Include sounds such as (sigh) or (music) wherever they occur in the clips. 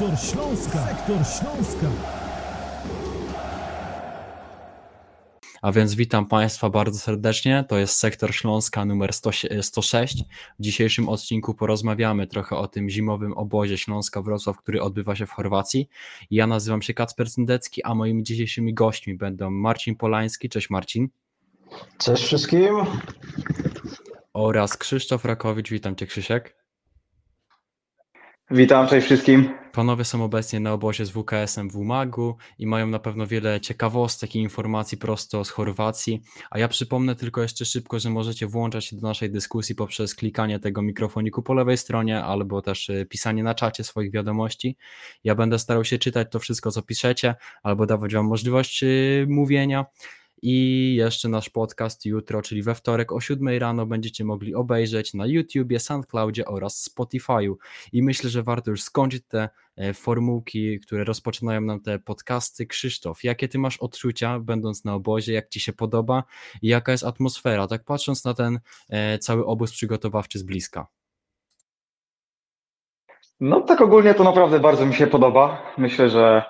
Sektor Śląska. Sektor Śląska. A więc witam Państwa bardzo serdecznie. To jest sektor Śląska numer 100, 106. W dzisiejszym odcinku porozmawiamy trochę o tym zimowym obozie Śląska Wrocław, który odbywa się w Chorwacji. Ja nazywam się Kacper Cyndecki, a moimi dzisiejszymi gośćmi będą Marcin Polański. Cześć Marcin. Cześć wszystkim. Oraz Krzysztof Rakowicz. Witam Cię Krzysiek. Witam, cześć wszystkim. Panowie są obecnie na obozie z WKS-em w Umagu i mają na pewno wiele ciekawostek i informacji prosto z Chorwacji. A ja przypomnę tylko jeszcze szybko, że możecie włączać się do naszej dyskusji poprzez klikanie tego mikrofoniku po lewej stronie albo też y, pisanie na czacie swoich wiadomości. Ja będę starał się czytać to wszystko, co piszecie, albo dawać Wam możliwość y, mówienia. I jeszcze nasz podcast jutro, czyli we wtorek o 7 rano będziecie mogli obejrzeć na YouTubie, SoundCloudzie oraz Spotify'u. I myślę, że warto już skończyć te e, formułki, które rozpoczynają nam te podcasty. Krzysztof, jakie ty masz odczucia, będąc na obozie, jak ci się podoba i jaka jest atmosfera, tak patrząc na ten e, cały obóz przygotowawczy z bliska? No tak ogólnie to naprawdę bardzo mi się podoba. Myślę, że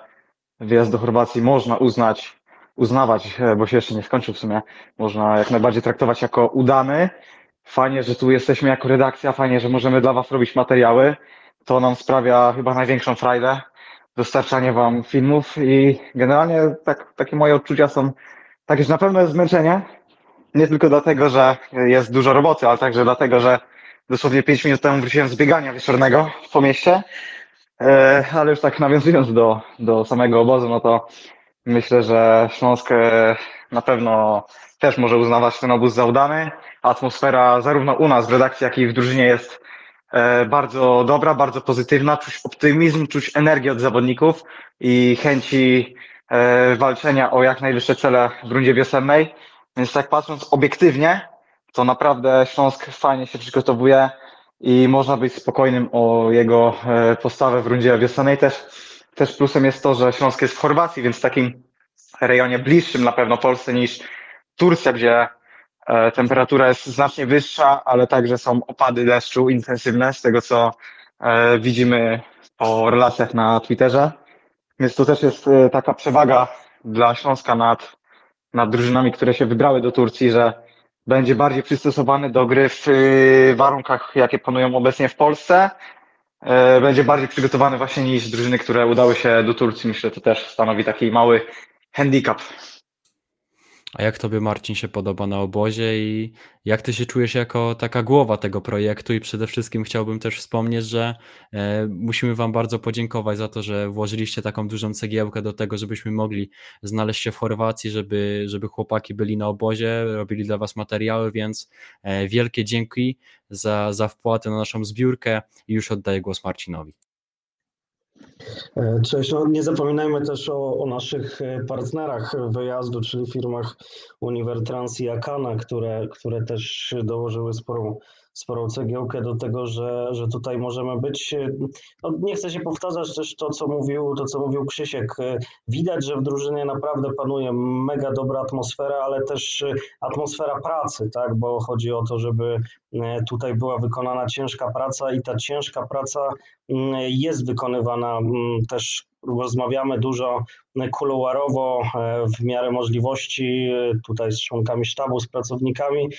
wyjazd do Chorwacji można uznać uznawać, e, bo się jeszcze nie skończył w sumie, można jak najbardziej traktować jako udany. Fajnie, że tu jesteśmy jako redakcja, fajnie, że możemy dla Was robić materiały. To nam sprawia chyba największą frajdę, dostarczanie Wam filmów i generalnie tak, takie moje odczucia są takie, że na pewno jest zmęczenie. Nie tylko dlatego, że jest dużo roboty, ale także dlatego, że dosłownie 5 minut temu wróciłem z biegania wieczornego po mieście. E, ale już tak nawiązując do, do samego obozu, no to Myślę, że Śląsk e, na pewno też może uznawać ten obóz za udany. Atmosfera zarówno u nas w redakcji, jak i w drużynie jest e, bardzo dobra, bardzo pozytywna. Czuć optymizm, czuć energię od zawodników i chęci e, walczenia o jak najwyższe cele w rundzie wiosennej. Więc tak patrząc obiektywnie, to naprawdę Śląsk fajnie się przygotowuje i można być spokojnym o jego postawę w rundzie wiosennej też też plusem jest to, że Śląsk jest w Chorwacji, więc w takim rejonie bliższym na pewno Polsce niż Turcja, gdzie e, temperatura jest znacznie wyższa, ale także są opady deszczu intensywne, z tego co e, widzimy po relacjach na Twitterze. Więc to też jest e, taka przewaga dla Śląska nad, nad drużynami, które się wybrały do Turcji, że będzie bardziej przystosowany do gry w warunkach, jakie panują obecnie w Polsce, będzie bardziej przygotowany właśnie niż drużyny, które udały się do Turcji. Myślę, że to też stanowi taki mały handicap. A jak tobie Marcin się podoba na obozie i jak ty się czujesz jako taka głowa tego projektu i przede wszystkim chciałbym też wspomnieć, że e, musimy wam bardzo podziękować za to, że włożyliście taką dużą cegiełkę do tego, żebyśmy mogli znaleźć się w Chorwacji, żeby, żeby chłopaki byli na obozie, robili dla was materiały, więc e, wielkie dzięki za, za wpłatę na naszą zbiórkę i już oddaję głos Marcinowi. Cześć, no nie zapominajmy też o, o, naszych e, partnerach wyjazdu, czyli firmach Univertrans i Akana, które, które też dołożyły sporą sporą cegiełkę do tego, że, że tutaj możemy być. No, nie chcę się powtarzać też to, co mówił, to, co mówił Krzysiek. Widać, że w drużynie naprawdę panuje mega dobra atmosfera, ale też atmosfera pracy, tak? bo chodzi o to, żeby e, tutaj była wykonana ciężka praca i ta ciężka praca mm, jest wykonywana mm, też rozmawiamy dużo kuluarowo e, w miarę możliwości e, tutaj z członkami sztabu, z pracownikami.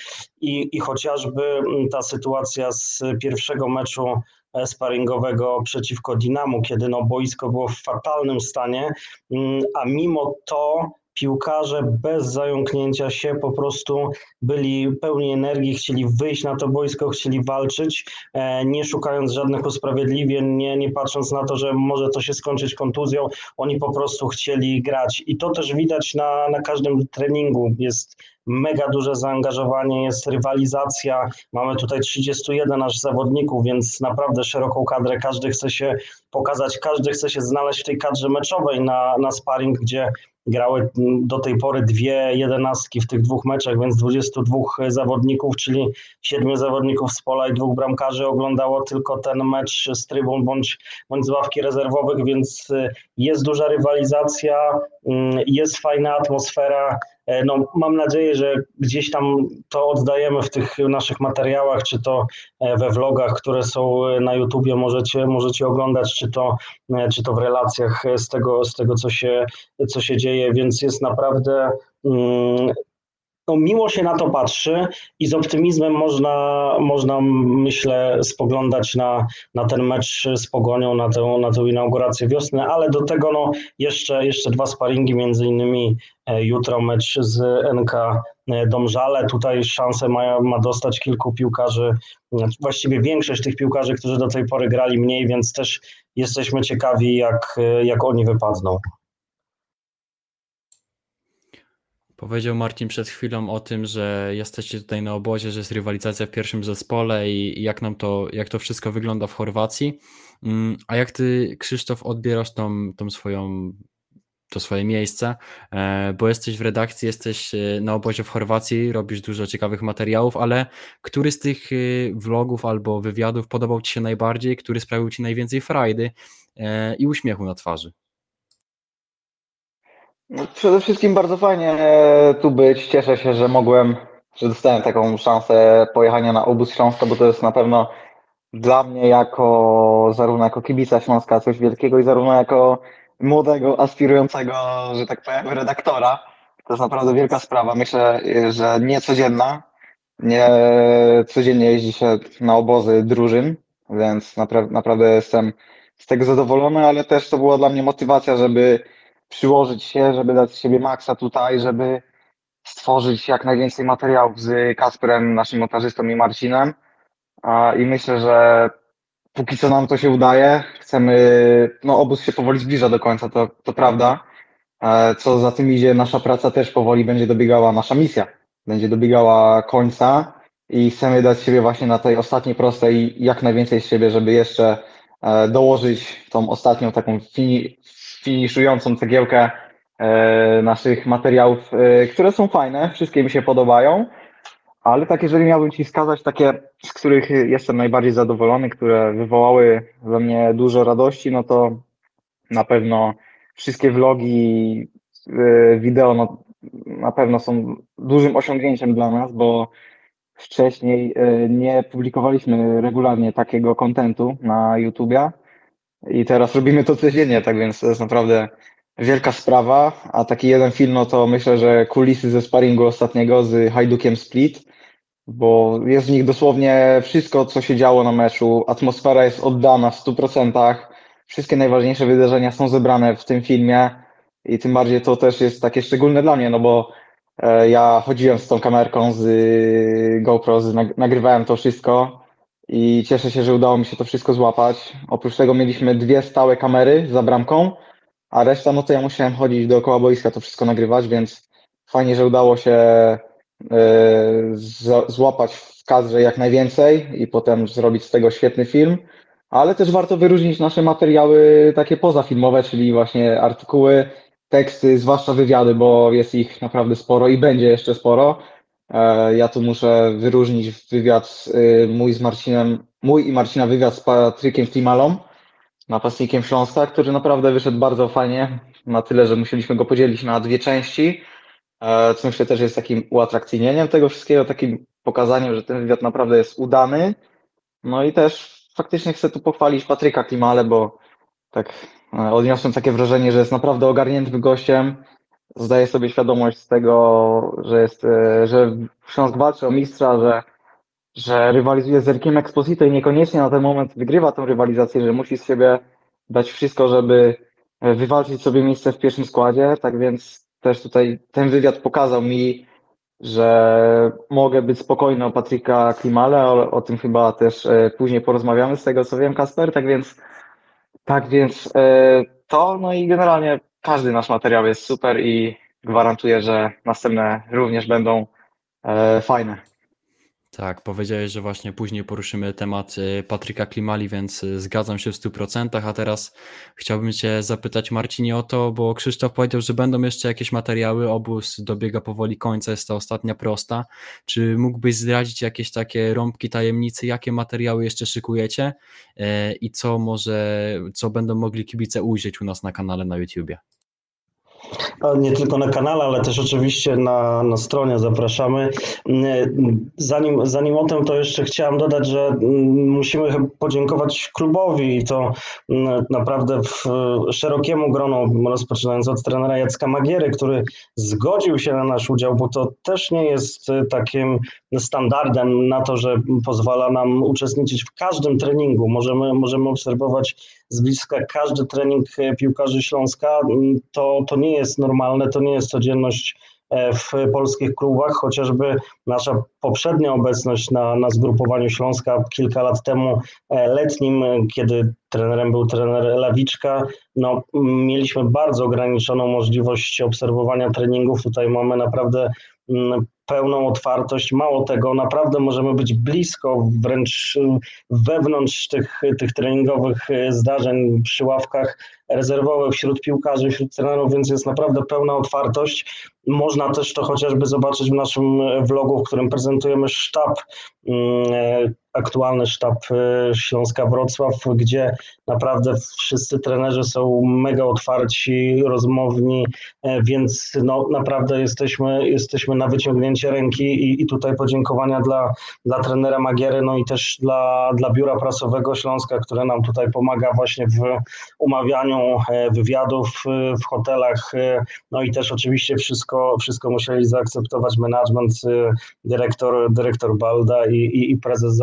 I, i chociażby mm, ta sytuacja z pierwszego meczu e, sparingowego przeciwko Dinamu, kiedy no boisko było w fatalnym stanie, mm, a mimo to piłkarze bez zająknięcia się po prostu byli pełni energii, chcieli wyjść na to boisko, chcieli walczyć, e, nie szukając żadnych usprawiedliwień, nie, nie patrząc na to, że może to się skończyć kontuzją, oni po prostu chcieli grać. I to też widać na, na każdym treningu. Jest mega duże zaangażowanie, jest rywalizacja. Mamy tutaj 31 naszych zawodników, więc naprawdę szeroką kadrę. Każdy chce się pokazać, każdy chce się znaleźć w tej kadrze meczowej na, na sparring, gdzie grały do tej pory dwie jedenastki w tych dwóch meczach, więc 22 zawodników, czyli siedmiu zawodników z pola i dwóch bramkarzy oglądało tylko ten mecz z trybun bądź, bądź z ławki rezerwowych, więc y, jest duża rywalizacja, mm, jest fajna atmosfera, no, mam nadzieję, że gdzieś tam to oddajemy w tych naszych materiałach, czy to e, we vlogach, które są na YouTubie, możecie, możecie oglądać, czy to, czy to w relacjach z tego, z tego co, się, co się dzieje, więc jest naprawdę mm, no, miło się na to patrzy i z optymizmem można, można myślę, spoglądać na, na ten mecz z Pogonią, na tę, na tę inaugurację wiosny, ale do tego no, jeszcze, jeszcze dwa sparingi, między innymi e, jutro mecz z NK e, Domżale. Tutaj szansę ma, ma dostać kilku piłkarzy, znaczy właściwie większość tych piłkarzy, którzy do tej pory grali mniej, więc też jesteśmy ciekawi, jak, jak oni wypadną. Powiedział Marcin przed chwilą o tym, że jesteście tutaj na obozie, że jest rywalizacja w pierwszym zespole i jak nam to, jak to wszystko wygląda w Chorwacji. Mm, a jak ty, Krzysztof, odbierasz tą, tą swoją, to swoje miejsce, e, bo jesteś w redakcji, jesteś e, na obozie w Chorwacji, robisz dużo ciekawych materiałów, ale który z tych e, vlogów albo wywiadów podobał ci się najbardziej, który sprawił ci najwięcej frajdy i uśmiechu na twarzy? No, przede wszystkim bardzo fajnie e, tu być. Cieszę się, że mogłem, że dostałem taką szansę pojechania na obóz Śląska, bo to jest na pewno dla mnie jako zarówno jako kibica Śląska coś wielkiego i zarówno jako młodego, aspirującego, że tak powiem, redaktora. To jest naprawdę wielka sprawa. Myślę, że nie codzienna. Nie codziennie jeździ się na obozy drużyn, więc napra naprawdę jestem z tego zadowolony, ale też to była dla mnie motywacja, żeby przyłożyć się, żeby dać siebie maksa tutaj, żeby stworzyć jak najwięcej materiałów z Kasperem, naszym montażystą i Marcinem. I myślę, że póki co nam to się udaje. Chcemy, no obóz się powoli zbliża do końca, to, to prawda. E, co za tym idzie, nasza praca też powoli będzie dobiegała, nasza misja będzie dobiegała końca i chcemy dać siebie właśnie na tej ostatniej prostej jak najwięcej z siebie, żeby jeszcze e, dołożyć tą ostatnią taką fini, finiszującą cegiełkę e, naszych materiałów, e, które są fajne, wszystkie mi się podobają, ale tak jeżeli miałbym Ci wskazać takie, z których jestem najbardziej zadowolony, które wywołały we mnie dużo radości, no to na pewno wszystkie vlogi, e, wideo no, na pewno są dużym osiągnięciem dla nas, bo wcześniej nie publikowaliśmy regularnie takiego kontentu na YouTubie. I teraz robimy to codziennie, tak więc to jest naprawdę wielka sprawa. A taki jeden film, no to myślę, że kulisy ze sparingu ostatniego z Hajdukiem Split, bo jest w nich dosłownie wszystko, co się działo na meczu. Atmosfera jest oddana w 100%. Wszystkie najważniejsze wydarzenia są zebrane w tym filmie i tym bardziej to też jest takie szczególne dla mnie, no bo e, ja chodziłem z tą kamerką z GoPro, nagrywałem to wszystko i cieszę się, że udało mi się to wszystko złapać. Oprócz tego mieliśmy dwie stałe kamery za bramką, a reszta, no to ja musiałem chodzić dookoła boiska, to wszystko nagrywać, więc fajnie, że udało się yy, złapać w kadrze jak najwięcej i potem zrobić z tego świetny film. Ale też warto wyróżnić nasze materiały takie pozafilmowe, czyli właśnie artykuły, teksty, zwłaszcza wywiady, bo jest ich naprawdę sporo i będzie jeszcze sporo. E, ja tu muszę wyróżnić wywiad y, mój z Marcinem, mój i Marcina wywiad z Patrykiem Klimalą, napastnikiem Śląska, który naprawdę wyszedł bardzo fajnie, na tyle, że musieliśmy go podzielić na dwie części, e, co myślę też jest takim uatrakcyjnieniem tego wszystkiego, takim pokazaniem, że ten wywiad naprawdę jest udany. No i też faktycznie chcę tu pochwalić Patryka Klimale, bo tak e, odniosłem takie wrażenie, że jest naprawdę ogarniętym gościem, zdaje sobie świadomość z tego, że jest, e, że Śląsk walczy o mistrza, że, że rywalizuje z Erkiem Exposito i niekoniecznie na ten moment wygrywa tę rywalizację, że musi z siebie dać wszystko, żeby e, wywalczyć sobie miejsce w pierwszym składzie. Tak więc też tutaj ten wywiad pokazał mi, że mogę być spokojny o Patryka Klimale, o, o tym chyba też e, później porozmawiamy z tego co wiem, Kasper. Tak więc, tak więc to, no i generalnie każdy nasz materiał jest super i gwarantuję, że następne również będą e, fajne. Tak, powiedziałeś, że właśnie później poruszymy temat e, Patryka Klimali, więc e, zgadzam się w 100%. A teraz chciałbym Cię zapytać, Marcinie, o to, bo Krzysztof powiedział, że będą jeszcze jakieś materiały. Obóz dobiega powoli końca, jest ta ostatnia prosta. Czy mógłbyś zdradzić jakieś takie rąbki tajemnicy, jakie materiały jeszcze szykujecie i co może, co będą mogli kibice ujrzeć u nas na kanale na YouTubie? Nie tylko na kanale, ale też oczywiście na, na stronie zapraszamy. Zanim, zanim o tym, to jeszcze chciałem dodać, że musimy podziękować klubowi i to naprawdę w szerokiemu gronu, rozpoczynając od trenera Jacka Magiery, który zgodził się na nasz udział, bo to też nie jest takim standardem na to, że pozwala nam uczestniczyć w każdym treningu. Możemy, możemy obserwować z bliska każdy trening piłkarzy Śląska. To, to nie jest normalne, to nie jest codzienność e, w polskich klubach, chociażby nasza poprzednia obecność na, na zgrupowaniu Śląska kilka lat temu e, letnim, kiedy trenerem był trener Lawiczka, no, mieliśmy bardzo ograniczoną możliwość obserwowania treningów. Tutaj mamy naprawdę mm, pełną otwartość. Mało tego, naprawdę możemy być blisko, wręcz wewnątrz tych, tych treningowych zdarzeń przy ławkach rezerwowych wśród piłkarzy, wśród trenerów, więc jest naprawdę pełna otwartość. Można też to chociażby zobaczyć w naszym vlogu, w którym prezentujemy sztab mm, aktualny sztab y, Śląska Wrocław, gdzie naprawdę wszyscy trenerzy są mega otwarci, rozmowni, e, więc no, naprawdę jesteśmy, jesteśmy na wyciągnięcie ręki i, i tutaj podziękowania dla, dla trenera Magiery, no i też dla, dla Biura Prasowego Śląska, które nam tutaj pomaga właśnie w umawianiu e, wywiadów e, w hotelach, no i też oczywiście wszystko, wszystko musieli zaakceptować management, dyrektor, dyrektor Balda i, i, i prezes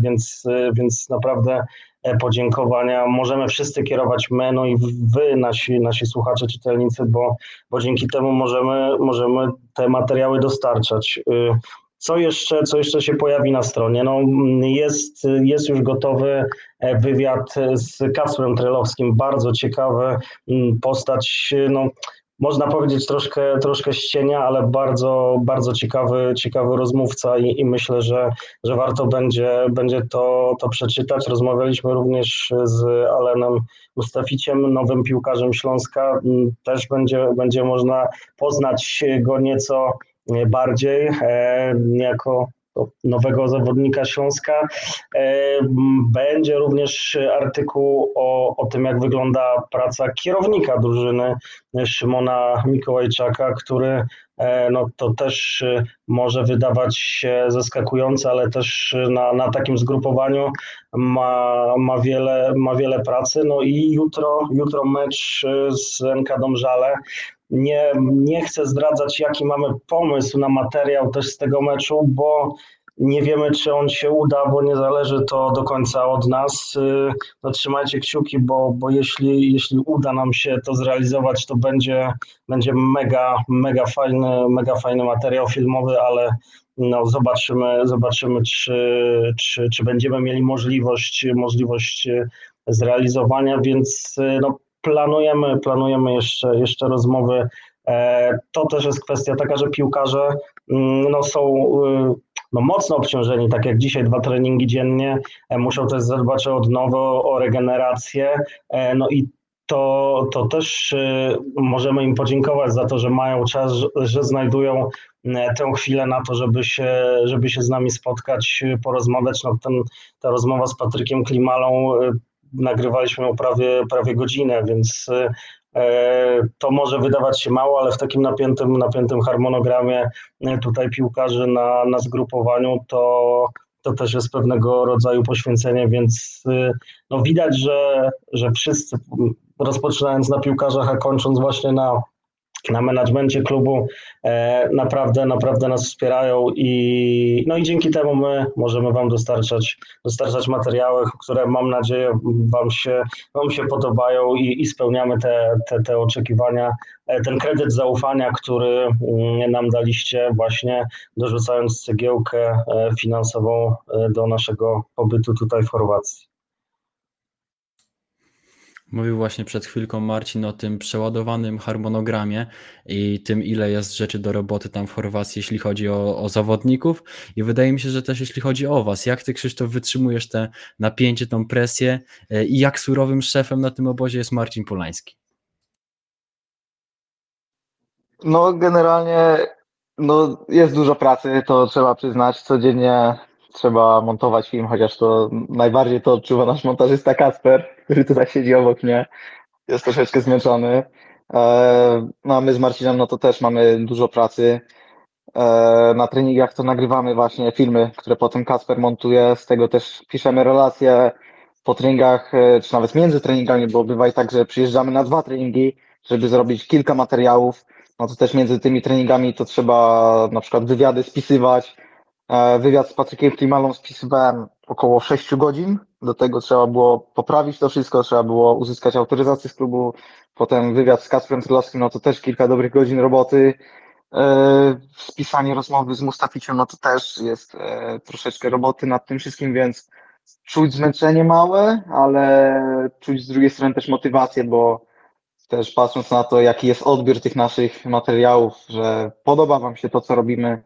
Więc, więc naprawdę e, podziękowania. Możemy wszyscy kierować my, no i wy, nasi, nasi słuchacze, czytelnicy, bo, bo dzięki temu możemy, możemy te materiały dostarczać. Y, co jeszcze, co jeszcze się pojawi na stronie? No, jest, jest już gotowy e, wywiad z Kacprem Trelowskim, bardzo ciekawy postać. No, można powiedzieć troszkę, troszkę ścienia, ale bardzo, bardzo ciekawy, ciekawy rozmówca i, i myślę, że, że warto będzie, będzie to, to przeczytać. Rozmawialiśmy również z Alenem Mustaficiem, nowym piłkarzem Śląska. Też będzie, będzie można poznać go nieco bardziej e, jako nowego zawodnika Śląska. E, będzie również artykuł o, o tym, jak wygląda praca kierownika drużyny Szymona Mikołajczaka, który e, no, to też może wydawać się zaskakujące, ale też na, na takim zgrupowaniu ma, ma, wiele, ma wiele pracy. No i jutro, jutro mecz z NK Domżale. Nie, nie chcę zdradzać, jaki mamy pomysł na materiał też z tego meczu, bo nie wiemy, czy on się uda, bo nie zależy to do końca od nas. No, trzymajcie kciuki, bo, bo jeśli, jeśli uda nam się to zrealizować, to będzie, będzie mega, mega fajny, mega fajny materiał filmowy, ale no, zobaczymy, zobaczymy czy, czy, czy będziemy mieli możliwość, możliwość zrealizowania, więc no, planujemy, planujemy jeszcze, jeszcze rozmowy. E, to też jest kwestia taka, że piłkarze mm, no, są y, no, mocno obciążeni, tak jak dzisiaj dwa treningi dziennie, e, muszą też zadbać o odnowę, o regenerację, e, no i to, to też y, możemy im podziękować za to, że mają czas, że znajdują tę chwilę na to, żeby się, żeby się z nami spotkać, porozmawiać. No, ten, ta rozmowa z Patrykiem Klimalą nagrywaliśmy ją prawie, prawie godzinę, więc e, to może wydawać się mało, ale w takim napiętym, napiętym harmonogramie e, tutaj piłkarzy na, na zgrupowaniu to, to też jest pewnego rodzaju poświęcenie, więc e, no widać, że, że wszyscy rozpoczynając na piłkarzach, a kończąc właśnie na na menadżmencie klubu e, naprawdę, naprawdę nas wspierają i no i dzięki temu my możemy Wam dostarczać, dostarczać materiały, które mam nadzieję Wam się, wam się podobają i, i spełniamy te, te, te oczekiwania, e, ten kredyt zaufania, który mm, nam daliście właśnie dorzucając cegiełkę e, finansową do naszego pobytu tutaj w Chorwacji. Mówił właśnie przed chwilką Marcin o tym przeładowanym harmonogramie i tym, ile jest rzeczy do roboty tam w Chorwacji, jeśli chodzi o, o zawodników. I wydaje mi się, że też jeśli chodzi o Was. Jak Ty, Krzysztof, wytrzymujesz te napięcie, tą presję e, i jak surowym szefem na tym obozie jest Marcin Polański? No, generalnie no, jest dużo pracy, to trzeba przyznać. Codziennie trzeba montować film, chociaż to najbardziej to odczuwa nasz montażysta Kasper, który tutaj siedzi obok mnie. Jest troszeczkę zmęczony. No a my z Marcinem, no to też mamy dużo pracy. Na treningach to nagrywamy właśnie filmy, które potem Kasper montuje, z tego też piszemy relacje po treningach, czy nawet między treningami, bo bywa i tak, że przyjeżdżamy na dwa treningi, żeby zrobić kilka materiałów, no to też między tymi treningami to trzeba na przykład wywiady spisywać. E, wywiad z Patrykiem Klimalą spisywałem około 6 godzin. Do tego trzeba było poprawić to wszystko, trzeba było uzyskać autoryzację z klubu. Potem wywiad z Kasprem Trylowskim, no to też kilka dobrych godzin roboty. E, spisanie rozmowy z Mustaficiem, no to też jest e, troszeczkę roboty nad tym wszystkim, więc czuć zmęczenie małe, ale czuć z drugiej strony też motywację, bo też patrząc na to, jaki jest odbiór tych naszych materiałów, że podoba Wam się to, co robimy,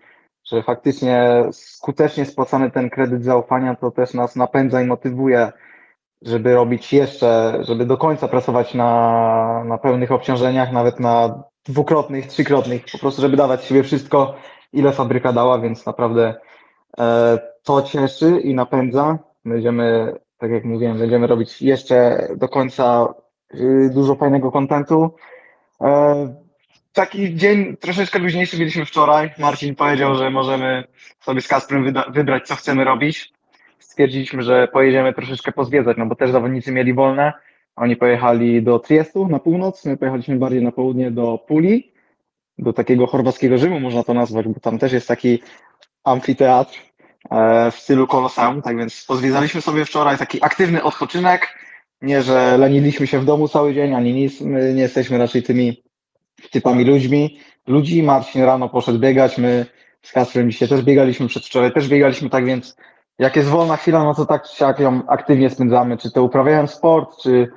że faktycznie skutecznie spłacamy ten kredyt zaufania, to też nas napędza i motywuje, żeby robić jeszcze, żeby do końca pracować na, na pełnych obciążeniach, nawet na dwukrotnych, trzykrotnych, po prostu, żeby dawać siebie wszystko, ile fabryka dała, więc naprawdę e, to cieszy i napędza. Będziemy, tak jak mówiłem, będziemy robić jeszcze do końca Y, dużo fajnego kontentu. E, taki dzień troszeczkę luźniejszy mieliśmy wczoraj. Marcin powiedział, że możemy sobie z Kasprem wybrać, co chcemy robić. Stwierdziliśmy, że pojedziemy troszeczkę pozwiedzać, no bo też zawodnicy mieli wolne. Oni pojechali do Triestu na północ, my pojechaliśmy bardziej na południe do Puli, do takiego chorwackiego Rzymu można to nazwać, bo tam też jest taki amfiteatr e, w stylu koloseum, tak więc pozwiedzaliśmy sobie wczoraj taki aktywny odpoczynek, nie, że leniliśmy się w domu cały dzień, ani nic. My nie jesteśmy raczej tymi typami ludźmi. Ludzi, Marcin rano poszedł biegać, my z Kasprem dzisiaj też biegaliśmy, przedwczoraj też biegaliśmy, tak więc jak jest wolna chwila, no to tak siak ją aktywnie spędzamy, czy to uprawiając sport, czy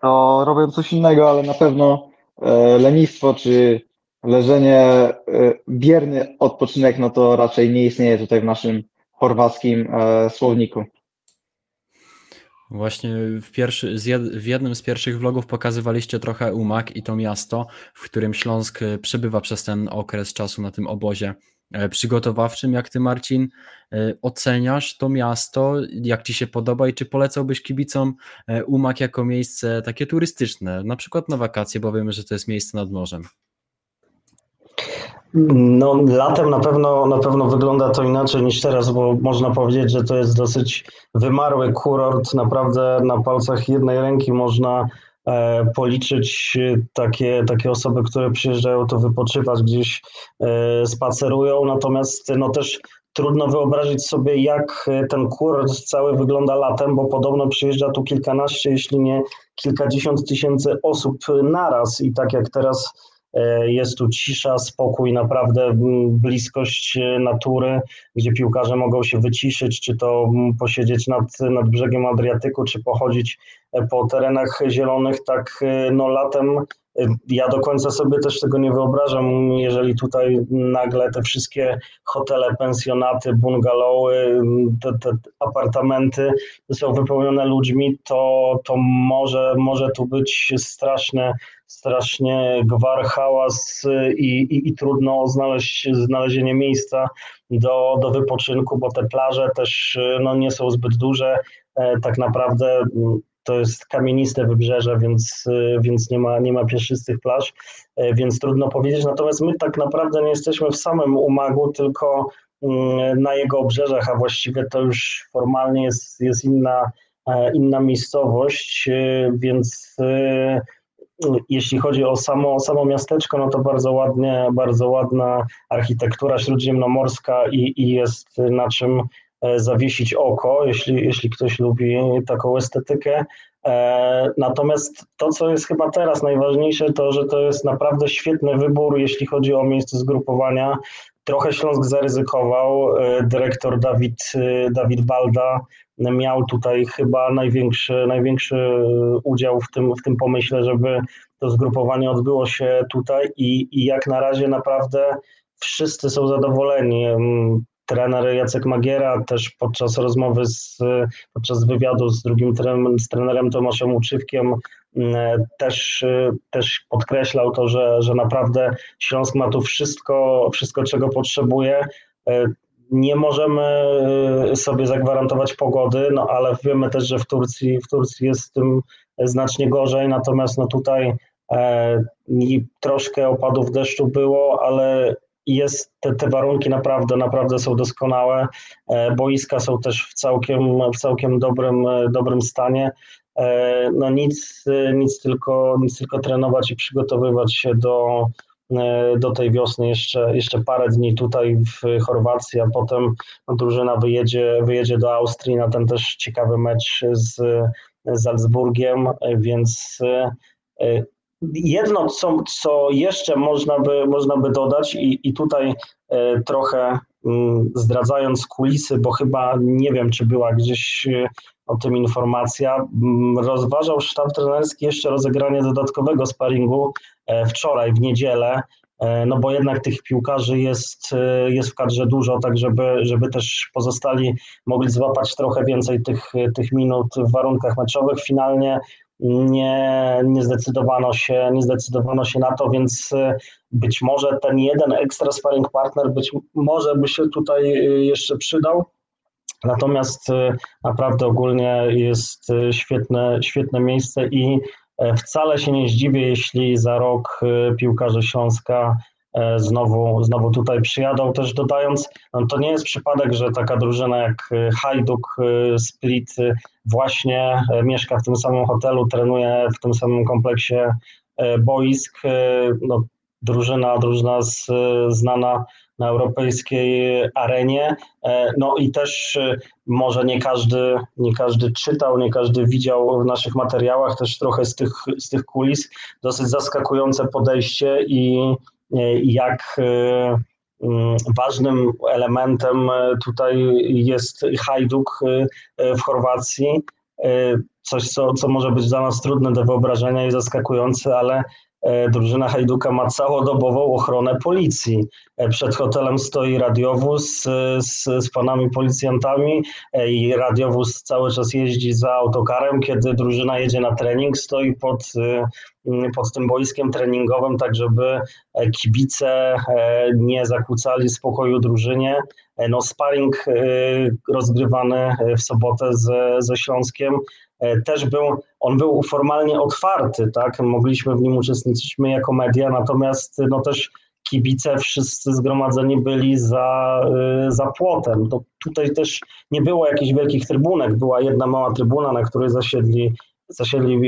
to robią coś innego, ale na pewno e, lenistwo, czy leżenie, e, bierny odpoczynek, no to raczej nie istnieje tutaj w naszym chorwackim e, słowniku. Właśnie w, pierwszy, w jednym z pierwszych vlogów pokazywaliście trochę Umag i to miasto, w którym Śląsk e, przebywa przez ten okres czasu na tym obozie e, przygotowawczym. Jak ty, Marcin, e, oceniasz to miasto? Jak ci się podoba i czy polecałbyś kibicom Umag jako miejsce takie turystyczne, na przykład na wakacje, bo wiemy, że to jest miejsce nad morzem? No, latem na pewno, na pewno wygląda to inaczej niż teraz, bo można powiedzieć, że to jest dosyć wymarły kurort. Naprawdę na palcach jednej ręki można e, policzyć takie, takie osoby, które przyjeżdżają to wypoczywać, gdzieś e, spacerują. Natomiast no też trudno wyobrazić sobie, jak ten kurort cały wygląda latem, bo podobno przyjeżdża tu kilkanaście, jeśli nie kilkadziesiąt tysięcy osób naraz i tak jak teraz E, jest tu cisza, spokój, naprawdę bliskość e, natury, gdzie piłkarze mogą się wyciszyć, czy to posiedzieć nad, nad brzegiem Adriatyku, czy pochodzić e, po terenach zielonych. Tak no latem ja do końca sobie też tego nie wyobrażam, jeżeli tutaj nagle te wszystkie hotele, pensjonaty, bungalowy, te, te apartamenty są wypełnione ludźmi, to, to może, może tu być straszne, strasznie gwar, hałas i, i, i trudno znaleźć znalezienie miejsca do, do wypoczynku, bo te plaże też no, nie są zbyt duże. E, tak naprawdę to jest kamieniste wybrzeże, więc, y, więc nie, ma, nie ma pieszczystych plaż, y, więc trudno powiedzieć. Natomiast my tak naprawdę nie jesteśmy w samym Umagu, tylko na jego obrzeżach, a właściwie to już formalnie jest, jest inna, e, inna miejscowość, y, więc jeśli chodzi o samo, samo miasteczko, no to bardzo ładnie, bardzo ładna architektura śródziemnomorska i, i jest na czym E, zawiesić oko, jeśli, jeśli ktoś lubi taką estetykę. E, natomiast to, co jest chyba teraz najważniejsze, to, że to jest naprawdę świetny wybór, jeśli chodzi o miejsce zgrupowania. Trochę Śląsk zaryzykował. E, dyrektor Dawid, Dawid Balda miał tutaj chyba największy, największy udział w tym, w tym pomyśle, żeby to zgrupowanie odbyło się tutaj i, i jak na razie naprawdę wszyscy są zadowoleni trener Jacek Magiera też podczas rozmowy, z, podczas wywiadu z drugim trenerem, z trenerem Tomaszem Uczywkiem mm, też, też podkreślał to, że, że naprawdę Śląsk ma tu wszystko, wszystko czego potrzebuje. Nie możemy sobie zagwarantować pogody, no ale wiemy też, że w Turcji, w Turcji jest z tym znacznie gorzej, natomiast no tutaj i troszkę opadów deszczu było, ale jest, te, te warunki naprawdę, naprawdę są doskonałe. Boiska są też w całkiem, w całkiem dobrym, dobrym stanie. No nic, nic, tylko, nic tylko trenować i przygotowywać się do, E, do tej wiosny. Jeszcze, jeszcze parę dni tutaj w Chorwacji, a potem drużyna wyjedzie, wyjedzie do Austrii na ten też ciekawy mecz z Salzburgiem, więc e, jedno, co, co jeszcze można by, można by dodać i, i tutaj e, trochę mm, zdradzając kulisy, bo chyba nie wiem, czy była gdzieś o tym informacja. Mm, rozważał sztab trenerski jeszcze rozegranie dodatkowego sparingu e, wczoraj, w niedzielę, e, no bo jednak tych piłkarzy jest, e, jest w kadrze dużo, tak żeby, żeby też pozostali mogli złapać trochę więcej tych, tych minut w warunkach meczowych. Finalnie nie, nie, zdecydowano się, nie zdecydowano się na to, więc być może ten jeden ekstra sparring partner być może by się tutaj jeszcze przydał. Natomiast y, naprawdę ogólnie jest y, świetne, świetne miejsce i e, wcale się nie zdziwię, jeśli za rok piłkarze Śląska e, znowu, znowu tutaj przyjadą. Też dodając, no to nie jest przypadek, że taka drużyna jak Hajduk Split właśnie e, mieszka w tym samym hotelu, trenuje w tym samym kompleksie boisk. No, drużyna, drużyna z, znana na europejskiej arenie. E, no i też e, może nie każdy, nie każdy czytał, nie każdy widział w naszych materiałach też trochę z tych, z tych kulis dosyć zaskakujące podejście i e, jak mm, ważnym elementem tutaj jest Hajduk w Chorwacji. Coś, co, co może być dla nas trudne do wyobrażenia i zaskakujące, ale drużyna Hajduka ma całodobową ochronę policji. E, przed hotelem stoi radiowóz z, z panami policjantami e, i radiowóz cały czas jeździ za autokarem. Kiedy drużyna jedzie na trening, stoi pod, pod tym boiskiem treningowym, tak żeby kibice nie zakłócali spokoju drużynie. No, sparring rozgrywany w sobotę ze, ze Śląskiem E, też był, on był formalnie otwarty, tak, mogliśmy w nim uczestniczyć my jako media, natomiast no też kibice wszyscy zgromadzeni byli za, e, za płotem. To tutaj też nie było jakichś wielkich trybunek, była jedna mała trybuna, na której zasiedli zasiedli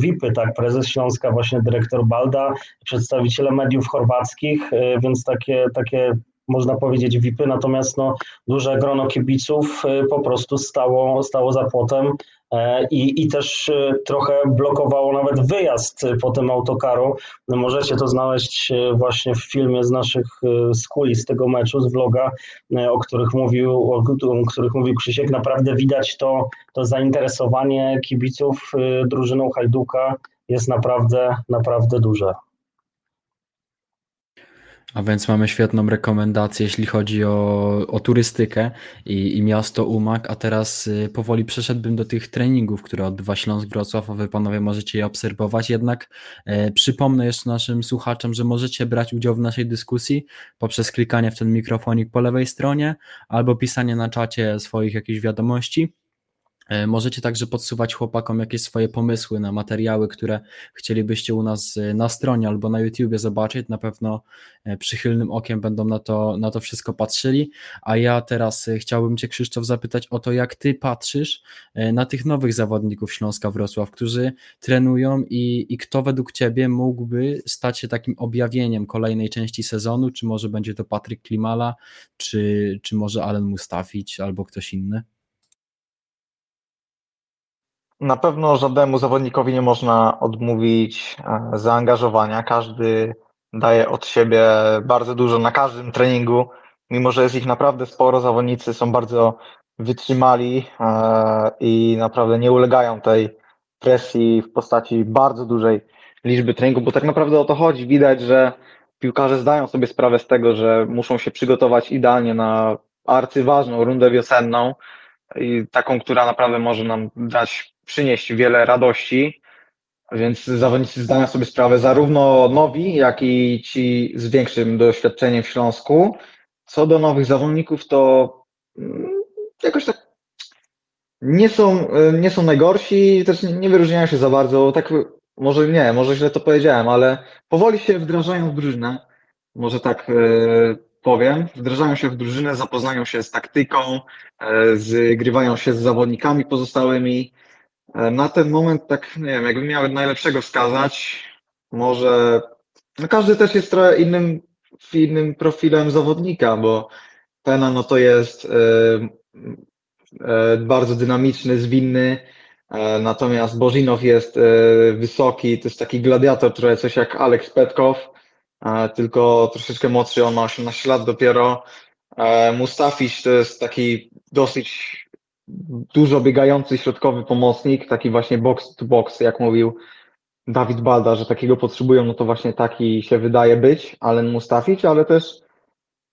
VIPy, tak, prezes Śląska, właśnie dyrektor Balda, przedstawiciele mediów chorwackich, e, więc takie, takie można powiedzieć VIPy, natomiast no, duże grono kibiców po prostu stało, stało za płotem. E, i, i też e, trochę blokowało nawet wyjazd po tym autokaru. No, możecie to znaleźć e, właśnie w filmie z naszych skuli z tego meczu, z vloga, o których mówił, o których mówił Krzysiek. Naprawdę widać to, to zainteresowanie kibiców drużyną Hajduka jest naprawdę, naprawdę duże. A więc mamy świetną rekomendację, jeśli chodzi o, o turystykę i, i miasto Umag, a teraz y, powoli przeszedłbym do tych treningów, które odbywa Śląsk Wrocław, a wy panowie możecie je obserwować, jednak e, przypomnę jeszcze naszym słuchaczom, że możecie brać udział w naszej dyskusji poprzez klikanie w ten mikrofonik po lewej stronie albo pisanie na czacie swoich jakichś wiadomości. E, możecie także podsuwać chłopakom jakieś swoje pomysły na materiały, które chcielibyście u nas e, na stronie albo na YouTubie zobaczyć. Na pewno e, przychylnym okiem będą na to, na to wszystko patrzyli. A ja teraz chciałbym Cię, Krzysztof, zapytać o to, jak Ty patrzysz na tych nowych zawodników Śląska Wrocław, którzy trenują i, i kto według Ciebie mógłby stać się takim objawieniem kolejnej części sezonu? Czy może będzie to Patryk Klimala, czy, czy może Alen Mustafić albo ktoś inny? Na pewno żadnemu zawodnikowi nie można odmówić e, zaangażowania. Każdy daje od siebie bardzo dużo na każdym treningu, mimo że jest ich naprawdę sporo. Zawodnicy są bardzo wytrzymali e, i naprawdę nie ulegają tej presji w postaci bardzo dużej liczby treningów, bo tak naprawdę o to chodzi. Widać, że piłkarze zdają sobie sprawę z tego, że muszą się przygotować idealnie na arcyważną rundę wiosenną i taką, która naprawdę może nam dać przynieść wiele radości, więc zawodnicy zdają sobie sprawę, zarówno nowi, jak i ci z większym doświadczeniem w Śląsku. Co do nowych zawodników, to mm, jakoś tak nie są, nie są najgorsi, też nie wyróżniają się za bardzo. Tak może nie, może źle to powiedziałem, ale powoli się wdrażają w drużynę, może tak e, powiem, wdrażają się w drużynę, zapoznają się z taktyką, e, zgrywają się z zawodnikami pozostałymi. E, na ten moment, tak nie wiem, jakbym miał najlepszego wskazać, może no każdy też jest trochę innym, innym profilem zawodnika, bo Pena no to jest e, e, bardzo dynamiczny, zwinny, e, natomiast Bożinow jest wysoki, to jest taki gladiator, trochę coś jak Alex Petkow, tylko troszeczkę młodszy, on ma 18 lat dopiero. Mustafić to jest taki dosyć dużo biegający środkowy pomocnik, taki właśnie box to box, jak mówił Dawid Balda, że takiego potrzebują, no to właśnie taki się wydaje być, Alen Mustafić, ale też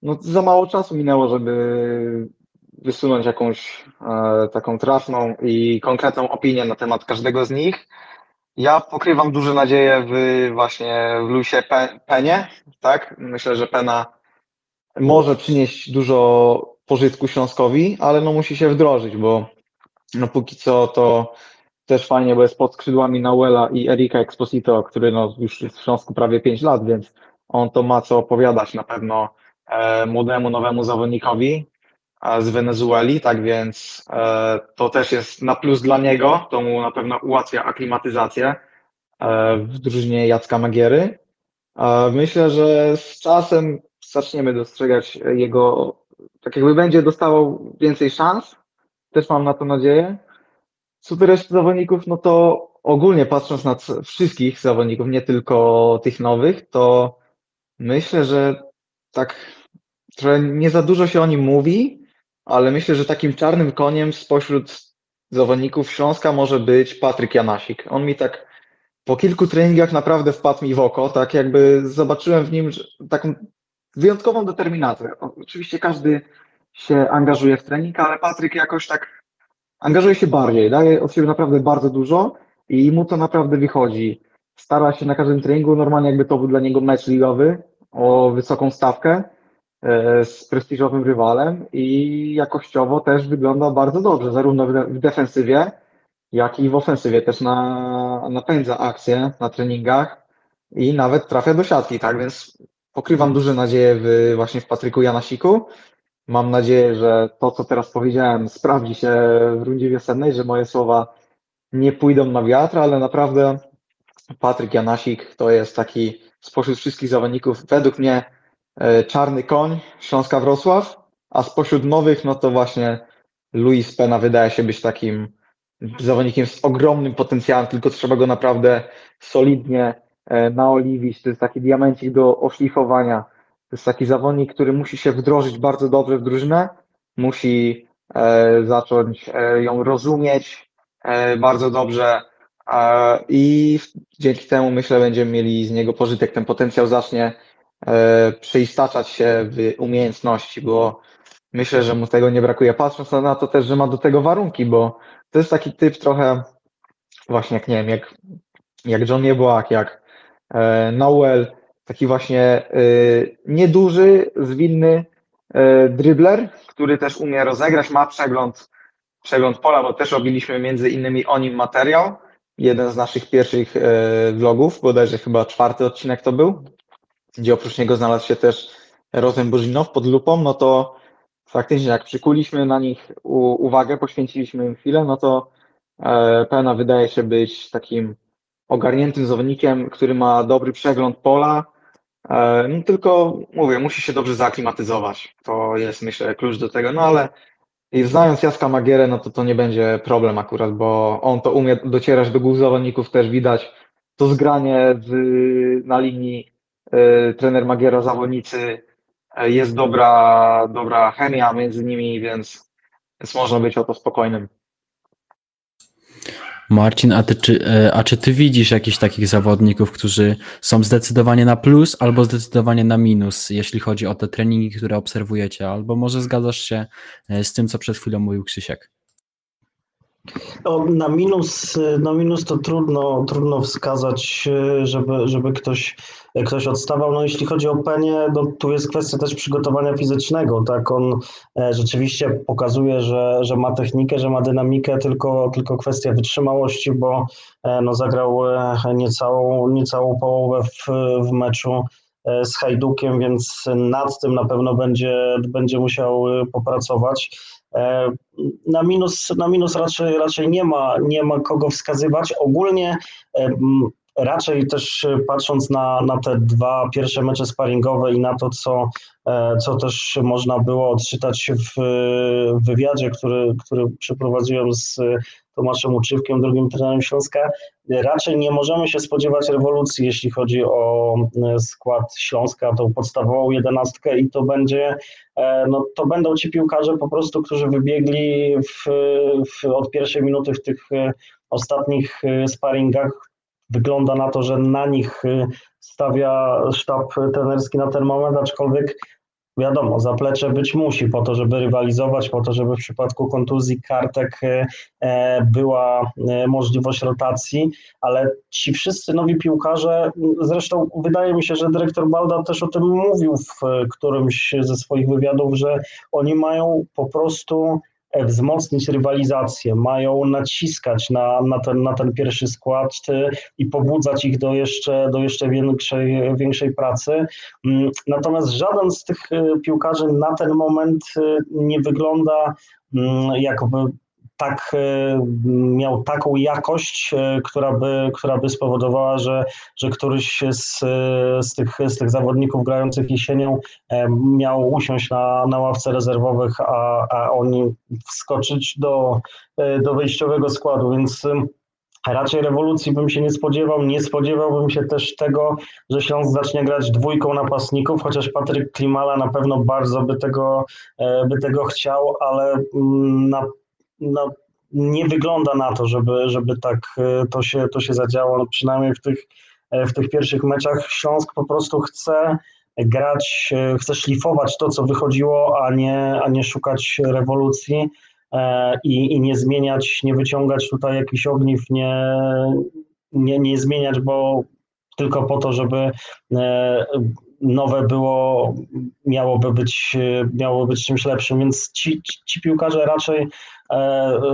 no, za mało czasu minęło, żeby wysunąć jakąś e, taką trafną i konkretną opinię na temat każdego z nich. Ja pokrywam duże nadzieje w właśnie w Luisie Pe- Penie, tak? Myślę, że Pena może przynieść dużo pożytku Śląskowi, ale no musi się wdrożyć, bo no póki co to też fajnie, bo jest pod skrzydłami Nauela i Erika Exposito, który no już jest w Śląsku prawie 5 lat, więc on to ma co opowiadać na pewno e, młodemu, nowemu zawodnikowi e, z Wenezueli, tak więc e, to też jest na plus dla niego, to mu na pewno ułatwia aklimatyzację e, w drużynie Jacka Magiery. Myślę, że z czasem zaczniemy dostrzegać jego, tak jakby będzie dostawał więcej szans, też mam na to nadzieję. Co do reszty zawodników, no to ogólnie patrząc na wszystkich zawodników, nie tylko tych nowych, to myślę, że tak trochę nie za dużo się o nim mówi, ale myślę, że takim czarnym koniem spośród zawodników Śląska może być Patryk Janasik. On mi tak po kilku treningach naprawdę wpadł mi w oko, tak jakby zobaczyłem w nim taką wyjątkową determinację. Oczywiście każdy się angażuje w trening, ale Patryk jakoś tak angażuje się bardziej, daje od siebie naprawdę bardzo dużo i mu to naprawdę wychodzi. Stara się na każdym treningu, normalnie jakby to był dla niego mecz ligowy o wysoką stawkę e, z prestiżowym rywalem i jakościowo też wygląda bardzo dobrze, zarówno w de- w defensywie, jak i w ofensywie. Też na, napędza akcje na treningach i nawet trafia do siatki, tak więc pokrywam duże nadzieje w, właśnie w Patryku Janasiku. Mam nadzieję, że to, co teraz powiedziałem, sprawdzi się w rundzie wiosennej, że moje słowa nie pójdą na wiatr, ale naprawdę Patryk Janasik to jest taki spośród wszystkich zawodników, według mnie e, czarny koń Śląska Wrocław, a spośród nowych, no to właśnie Luis Pena wydaje się być takim zawodnikiem z ogromnym potencjałem, tylko trzeba go naprawdę solidnie naoliwić. To jest taki diamencik do oszlifowania. To jest taki zawodnik, który musi się wdrożyć bardzo dobrze w drużynę, musi e, zacząć e, ją rozumieć e, bardzo dobrze e, i dzięki temu myślę będziemy mieli z niego pożytek. Ten potencjał zacznie e, przeistaczać się w umiejętności, bo myślę, że mu tego nie brakuje. Patrząc na to też, że ma do tego warunki, bo to jest taki typ trochę właśnie jak nie wiem, jak, jak John Niebłak, jak e, Noel, taki właśnie e, nieduży, zwinny e, dribbler, który też umie rozegrać, ma przegląd, przegląd pola, bo też robiliśmy między innymi o nim materiał. Jeden z naszych pierwszych e, vlogów, bodajże chyba czwarty odcinek to był, gdzie oprócz niego znalazł się też Rozen Bożinow pod lupą, no to faktycznie jak przykuliśmy na nich uwagę, poświęciliśmy im chwilę, no to e, Pena wydaje się być takim ogarniętym zawodnikiem, który ma dobry przegląd pola, e, no tylko mówię, musi się dobrze zaaklimatyzować. To jest myślę klucz do tego, no ale i znając Jaska Magierę, no to to nie będzie problem akurat, bo on to umie docierać do głów zawodników, też widać to zgranie z, na linii e, trener Magiera, zawodnicy, e, jest dobra, dobra chemia między nimi, więc, więc można być o to spokojnym. Marcin, a, ty, czy, e, a czy ty widzisz jakichś takich zawodników, którzy są zdecydowanie na plus albo zdecydowanie na minus, jeśli chodzi o te treningi, które obserwujecie, albo może zgadzasz się e, z tym, co przed chwilą mówił Krzysiek? No, na, minus, na minus to trudno, trudno wskazać, żeby, żeby ktoś, ktoś odstawał. No jeśli chodzi o Penie, no tu jest kwestia też przygotowania fizycznego. Tak, on e, rzeczywiście pokazuje, że, że ma technikę, że ma dynamikę, tylko, tylko kwestia wytrzymałości, bo e, no, zagrał e, niecałą, niecałą połowę w, w meczu z Hajdukiem, więc nad tym na pewno będzie, będzie musiał popracować. E, na minus, na minus raczej, raczej nie, ma, nie ma kogo wskazywać. Ogólnie e, raczej też patrząc na, na te dwa pierwsze mecze sparingowe i na to, co, e, co też można było odczytać w wywiadzie, który, który przeprowadziłem z Tomaszem Uczywkiem, drugim trenerem Śląska, raczej nie możemy się spodziewać rewolucji, jeśli chodzi o e, skład Śląska, tą podstawową jedenastkę i to będzie, e, no to będą ci piłkarze po prostu, którzy wybiegli w, w, od pierwszej minuty w tych e, ostatnich sparingach. Wygląda na to, że na nich stawia sztab trenerski na ten moment, aczkolwiek wiadomo, zaplecze być musi po to, żeby rywalizować, po to, żeby w przypadku kontuzji kartek e, e, była e, możliwość rotacji, ale ci wszyscy nowi piłkarze, zresztą wydaje mi się, że dyrektor Balda też o tym mówił w którymś ze swoich wywiadów, że oni mają po prostu wzmocnić rywalizację, mają naciskać na, na, ten, na ten pierwszy skład i pobudzać ich do jeszcze, do jeszcze większej, większej pracy. Mm, natomiast żaden z tych y, piłkarzy na ten moment y, nie wygląda mm, jakby tak, e, miał taką jakość, e, która by, która by spowodowała, że, że któryś z, z, tych, z tych zawodników grających jesienią e, miał usiąść na, na ławce rezerwowych, a, a oni wskoczyć do, do wyjściowego składu, więc Raczej rewolucji bym się nie spodziewał. Nie spodziewałbym się też tego, że Śląsk zacznie grać dwójką napastników, chociaż Patryk Klimala na pewno bardzo by tego, by tego chciał, ale mm, na no, nie wygląda na to, żeby, żeby tak e, to się, to się zadziało. No, przynajmniej w tych, e, w tych pierwszych meczach Śląsk po prostu chce grać, e, chce szlifować to, co wychodziło, a nie, a nie szukać rewolucji i, i nie zmieniać, nie wyciągać tutaj jakichś ogniw, nie, nie, nie zmieniać, bo tylko po to, żeby nowe było, miałoby być, miało być czymś lepszym, więc ci, ci piłkarze raczej,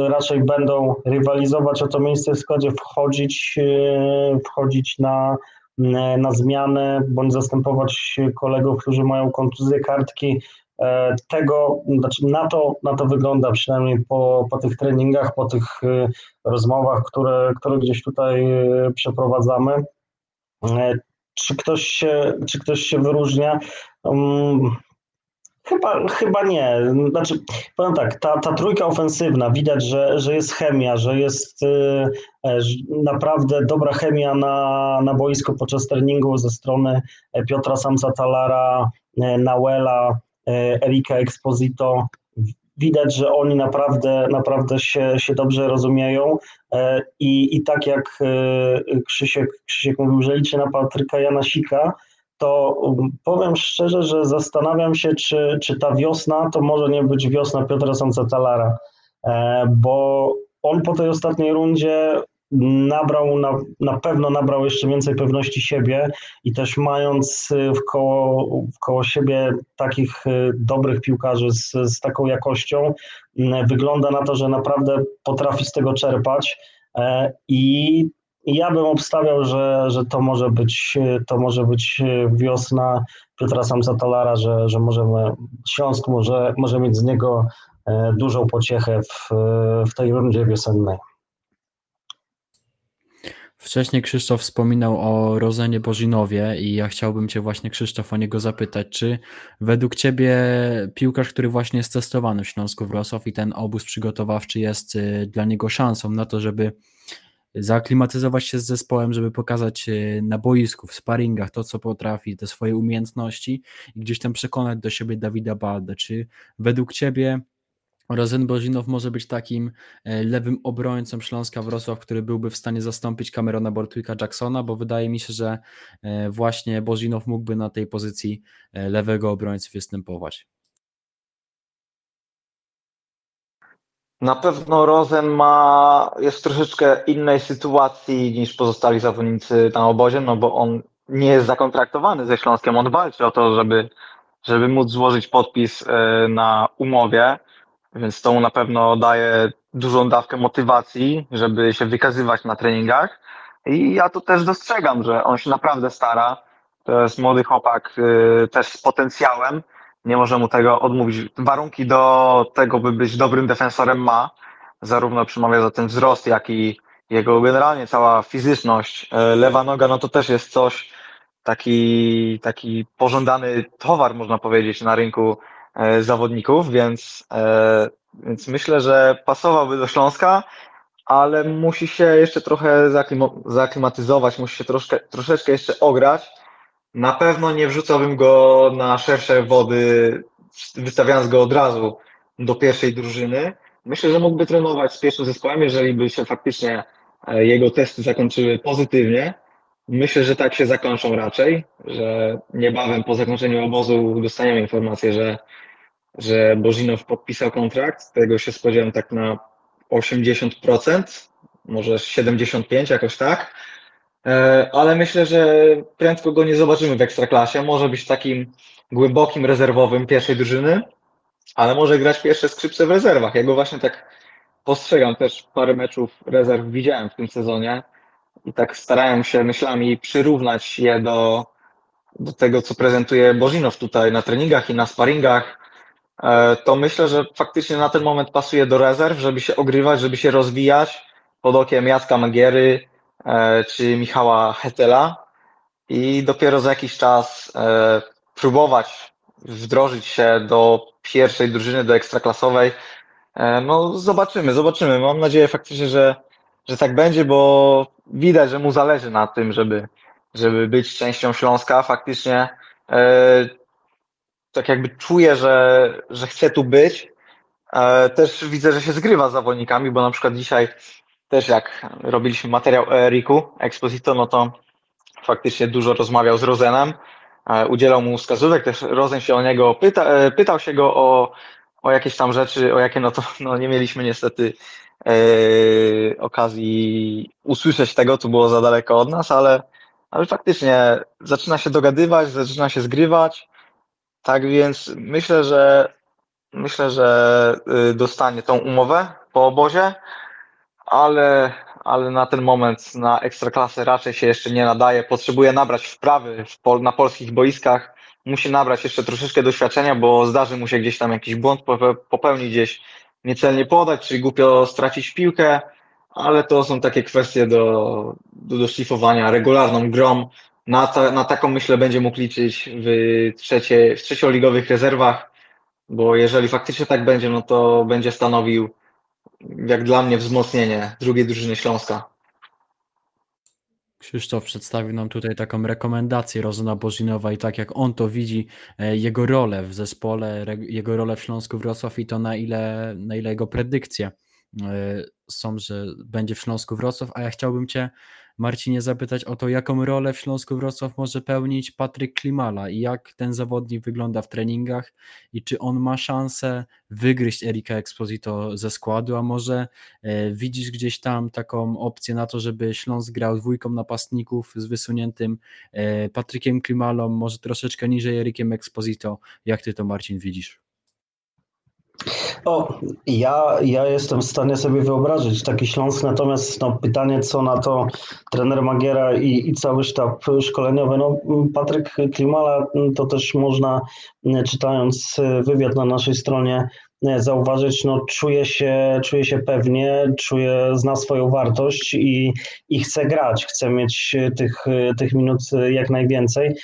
raczej będą rywalizować o to miejsce w składzie, wchodzić, e, wchodzić na, na zmianę, bądź zastępować kolegów, którzy mają kontuzję kartki. E, tego, znaczy na to, na to wygląda przynajmniej po, po tych treningach, po tych rozmowach, które, które gdzieś tutaj przeprowadzamy. Czy ktoś się, czy ktoś się wyróżnia? Chyba, chyba nie. Znaczy, powiem tak, ta, ta trójka ofensywna, widać, że, że jest chemia, że jest y, naprawdę dobra chemia na, na boisku podczas treningu ze strony Piotra Samsa-Talara, y, Nauela, y, Erika Exposito, widać, że oni naprawdę, naprawdę się, się dobrze rozumieją e, i, i tak jak e, Krzysiek, Krzysiek mówił, że liczy na Patryka Janasika, to um, powiem szczerze, że zastanawiam się, czy, czy ta wiosna to może nie być wiosna Piotra Samca-Talara, e, bo on po tej ostatniej rundzie nabrał, na, na pewno nabrał jeszcze więcej pewności siebie i też mając y, w koło, w koło siebie takich y, dobrych piłkarzy z, z taką jakością, wygląda na to, że naprawdę potrafi z tego czerpać e, i ja bym obstawiał, że, że to może być to może być wiosna Piotra Samsa-Talara, że, że możemy, Śląsk może, może mieć z niego e, dużą pociechę w, w tej rundzie wiosennej. Wcześniej Krzysztof wspominał o Rozenie Bożinowie i ja chciałbym Cię właśnie Krzysztof o niego zapytać, czy według Ciebie piłkarz, który właśnie jest testowany w Śląsku Wrocław i ten obóz przygotowawczy jest y, dla niego szansą na to, żeby zaaklimatyzować się z zespołem, żeby pokazać y, na boisku, w sparingach to, co potrafi, te swoje umiejętności i gdzieś tam przekonać do siebie Dawida Baldę. Czy według Ciebie Rozen Bożinow może być takim e, lewym obrońcą Śląska Wrocław, który byłby w stanie zastąpić Camerona Bortwicka Jacksona, bo wydaje mi się, że e, właśnie Bożinow mógłby na tej pozycji e, lewego obrońcy występować. Na pewno Rosen ma, jest w troszeczkę innej sytuacji niż pozostali zawodnicy na obozie, no bo on nie jest zakontraktowany ze Śląskiem, on walczy o to, żeby, żeby móc złożyć podpis e, na umowie, więc to mu na pewno daje dużą dawkę motywacji, żeby się wykazywać na treningach. I ja to też dostrzegam, że on się naprawdę stara, to jest młody chłopak e, też z potencjałem, nie może mu tego odmówić. Warunki do tego, by być dobrym defensorem ma, zarówno przemawia za ten wzrost, jak i jego generalnie cała fizyczność. E, lewa noga, no to też jest coś, taki, taki pożądany towar, można powiedzieć, na rynku e, zawodników, więc, e, więc myślę, że pasowałby do Śląska, ale musi się jeszcze trochę zaaklimatyzować, musi się troszkę, troszeczkę jeszcze ograć, na pewno nie wrzucałbym go na szersze wody, wystawiając go od razu do pierwszej drużyny. Myślę, że mógłby trenować z pierwszym zespołem, jeżeli by się faktycznie e, jego testy zakończyły pozytywnie. Myślę, że tak się zakończą raczej, że niebawem po zakończeniu obozu dostaniemy informację, że, że Bożinow podpisał kontrakt. Tego się spodziewam tak na 80%, może 75% jakoś tak. E, ale myślę, że prędko go nie zobaczymy w Ekstraklasie. Może być takim głębokim rezerwowym pierwszej drużyny, ale może grać pierwsze skrzypce w rezerwach. Ja go właśnie tak postrzegam. Też parę meczów rezerw widziałem w tym sezonie i tak starałem się myślami przyrównać je do, do tego, co prezentuje Bożinow tutaj na treningach i na sparingach. E, to myślę, że faktycznie na ten moment pasuje do rezerw, żeby się ogrywać, żeby się rozwijać pod okiem Jacka Magiery, czy Michała Hetela i dopiero za jakiś czas e, próbować wdrożyć się do pierwszej drużyny, do ekstraklasowej. E, no zobaczymy, zobaczymy. Mam nadzieję faktycznie, że, że tak będzie, bo widać, że mu zależy na tym, żeby, żeby być częścią Śląska. Faktycznie tak jakby czuję, że, że chce tu być. Też widzę, że się zgrywa z zawodnikami, bo na przykład dzisiaj też jak robiliśmy materiał o Eriku Exposito, no to faktycznie dużo rozmawiał z Rozenem, e, udzielał mu wskazówek, też Rozen się o niego pyta, e, pytał się go o, o jakieś tam rzeczy, o jakie no to (laughs) no nie mieliśmy niestety e, okazji usłyszeć tego, co było za daleko od nas, ale, ale faktycznie zaczyna się dogadywać, zaczyna się zgrywać, tak więc myślę, że myślę, że y, dostanie tą umowę po obozie, ale, ale na ten moment na ekstraklasę raczej się jeszcze nie nadaje. Potrzebuje nabrać wprawy w pol, na polskich boiskach. Musi nabrać jeszcze troszeczkę doświadczenia, bo zdarzy mu się gdzieś tam jakiś błąd popełnić, gdzieś niecelnie podać, czy głupio stracić piłkę, ale to są takie kwestie do, do doszlifowania regularną grą. Na, ta, na taką myślę będzie mógł liczyć w, trzecie, w trzecioligowych rezerwach, bo jeżeli faktycznie tak będzie, no to będzie stanowił jak dla mnie wzmocnienie drugiej drużyny Śląska. Krzysztof przedstawił nam tutaj taką rekomendację Rozona Bożinowa i tak jak on to widzi, e, jego rolę w zespole, jego rolę w Śląsku Wrocław i to na ile, na ile jego predykcje e, są, że będzie w Śląsku Wrocław, a ja chciałbym Cię Marcinie zapytać o to, jaką rolę w Śląsku Wrocław może pełnić Patryk Klimala i jak ten zawodnik wygląda w treningach i czy on ma szansę wygryźć Erika Exposito ze składu, a może e, widzisz gdzieś tam taką opcję na to, żeby Śląsk grał dwójką napastników z wysuniętym e, Patrykiem Klimalą, może troszeczkę niżej Erikiem Exposito. Jak ty to Marcin widzisz? O, ja, ja jestem w stanie sobie wyobrazić taki Śląsk, natomiast no, pytanie, co na to trener Magiera i, i cały sztab szkoleniowy. No, Patryk Klimala to też można, czytając wywiad na naszej stronie, zauważyć, no czuje się, czuje się pewnie, czuje, zna swoją wartość i, i chce grać, chce mieć tych, tych minut jak najwięcej,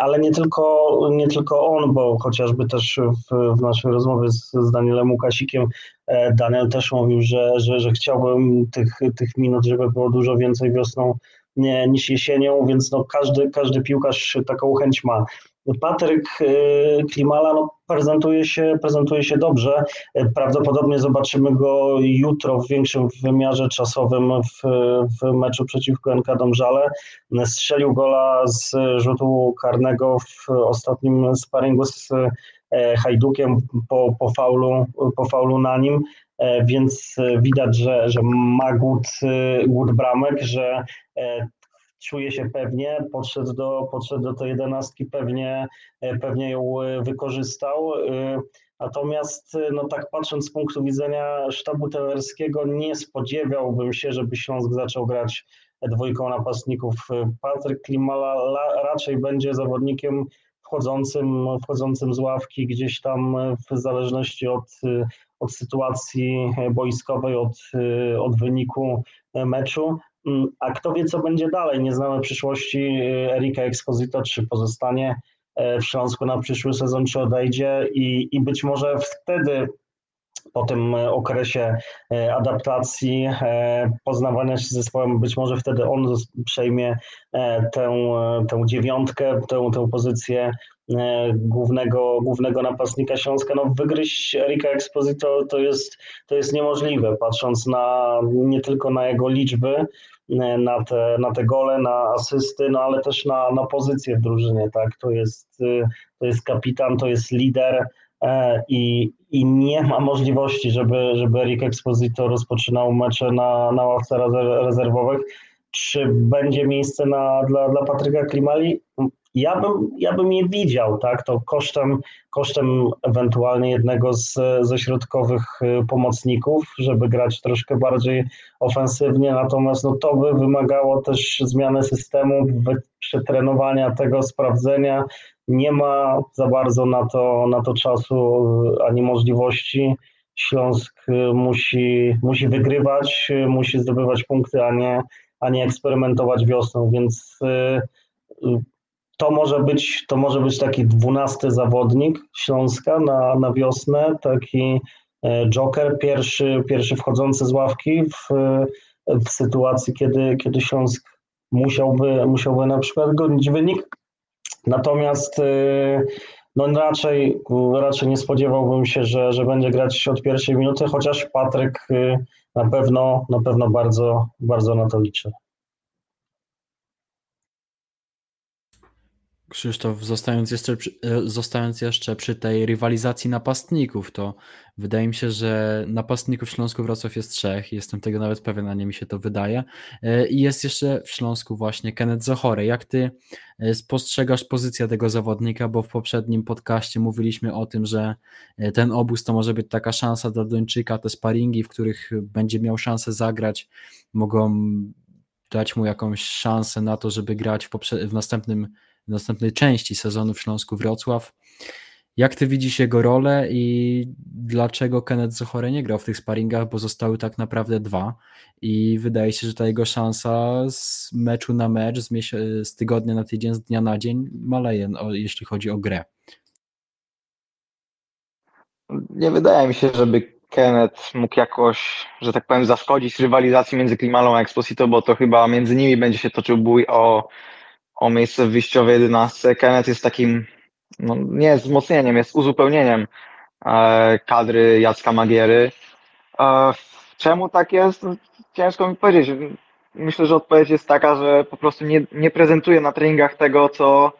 ale nie tylko, nie tylko on, bo chociażby też w, w naszej rozmowie z, z Danielem Łukasikiem e, Daniel też mówił, że, że, że chciałbym tych, tych minut, żeby było dużo więcej wiosną niż jesienią, więc no każdy, każdy piłkarz taką chęć ma. Patryk y, Klimala no, prezentuje, się, prezentuje się dobrze. Prawdopodobnie zobaczymy go jutro w większym wymiarze czasowym w, w meczu przeciwko NK Domżale. Strzelił gola z rzutu karnego w ostatnim sparingu z Hajdukiem po, po, faulu, po faulu na nim, więc widać, że, że ma głód, głód bramek, że czuje się pewnie, podszedł do, podszedł do tej jedenastki, pewnie, pewnie ją wykorzystał. Natomiast no tak patrząc z punktu widzenia sztabu trenerskiego, nie spodziewałbym się, żeby Śląsk zaczął grać dwójką napastników. Patryk Klimala raczej będzie zawodnikiem wchodzącym, wchodzącym z ławki gdzieś tam w zależności od, od sytuacji boiskowej, od, od wyniku meczu. A kto wie, co będzie dalej? Nie znamy przyszłości Erika Exposito, czy pozostanie w Śląsku na przyszły sezon, czy odejdzie i, i być może wtedy po tym okresie e, adaptacji, e, poznawania się z zespołem, być może wtedy on przejmie e, tę, tę dziewiątkę, tę, tę pozycję głównego, głównego napastnika Śląska. No, wygryźć Erika Exposito to jest, to jest niemożliwe, patrząc na, nie tylko na jego liczby, na te, na te gole, na asysty, no ale też na, na pozycję w drużynie, tak? To jest, to jest kapitan, to jest lider, E, i, i nie ma możliwości, żeby, żeby Eric Exposito rozpoczynał mecze na, na ławce rezerwowych. Czy będzie miejsce na, dla, dla Patryka Klimali? Ja bym, ja bym je widział, tak? To kosztem, kosztem ewentualnie jednego z, ze środkowych y, pomocników, żeby grać troszkę bardziej ofensywnie, natomiast no, to by wymagało też zmiany systemu, przetrenowania tego, sprawdzenia. Nie ma za bardzo na to, na to czasu y, ani możliwości. Śląsk y, musi, musi wygrywać, musi zdobywać punkty, a nie, a nie eksperymentować wiosną, więc to może być, to może być taki dwunasty zawodnik Śląska na, na wiosnę, taki e, joker, pierwszy, pierwszy wchodzący z ławki w, w sytuacji, kiedy, kiedy Śląsk musiałby, musiałby na przykład gonić wynik. Natomiast e, no raczej, raczej nie spodziewałbym się, że, że będzie grać od pierwszej minuty, chociaż Patryk e, na pewno, na pewno bardzo, bardzo na to liczy. Krzysztof, zostając jeszcze, przy, e, zostając jeszcze przy tej rywalizacji napastników, to wydaje mi się, że napastników w Śląsku Wrocław jest trzech, jestem tego nawet pewien, a nie mi się to wydaje. E, I jest jeszcze w Śląsku właśnie Kenneth Zochore. Jak ty e, spostrzegasz pozycję tego zawodnika, bo w poprzednim podcaście mówiliśmy o tym, że ten obóz to może być taka szansa dla Duńczyka, te sparingi, w których będzie miał szansę zagrać, mogą dać mu jakąś szansę na to, żeby grać w, w następnym następnej części sezonu w Śląsku Wrocław. Jak ty widzisz jego rolę i dlaczego Kenneth Zochore nie grał w tych sparingach, bo zostały tak naprawdę dwa i wydaje się, że ta jego szansa z meczu na mecz, z, z tygodnia na tydzień, z dnia na dzień maleje, jeśli chodzi o grę. Nie wydaje mi się, żeby Kenneth mógł jakoś, że tak powiem, zaszkodzić rywalizacji między Klimalą a Exposito, bo to chyba między nimi będzie się toczył bój o o miejsce w wyjściowej 11. Kenneth jest takim, no nie wzmocnieniem, jest uzupełnieniem e, kadry Jacka Magiery. E, czemu tak jest? No, ciężko mi powiedzieć. Myślę, że odpowiedź jest taka, że po prostu nie, nie prezentuje na treningach tego, co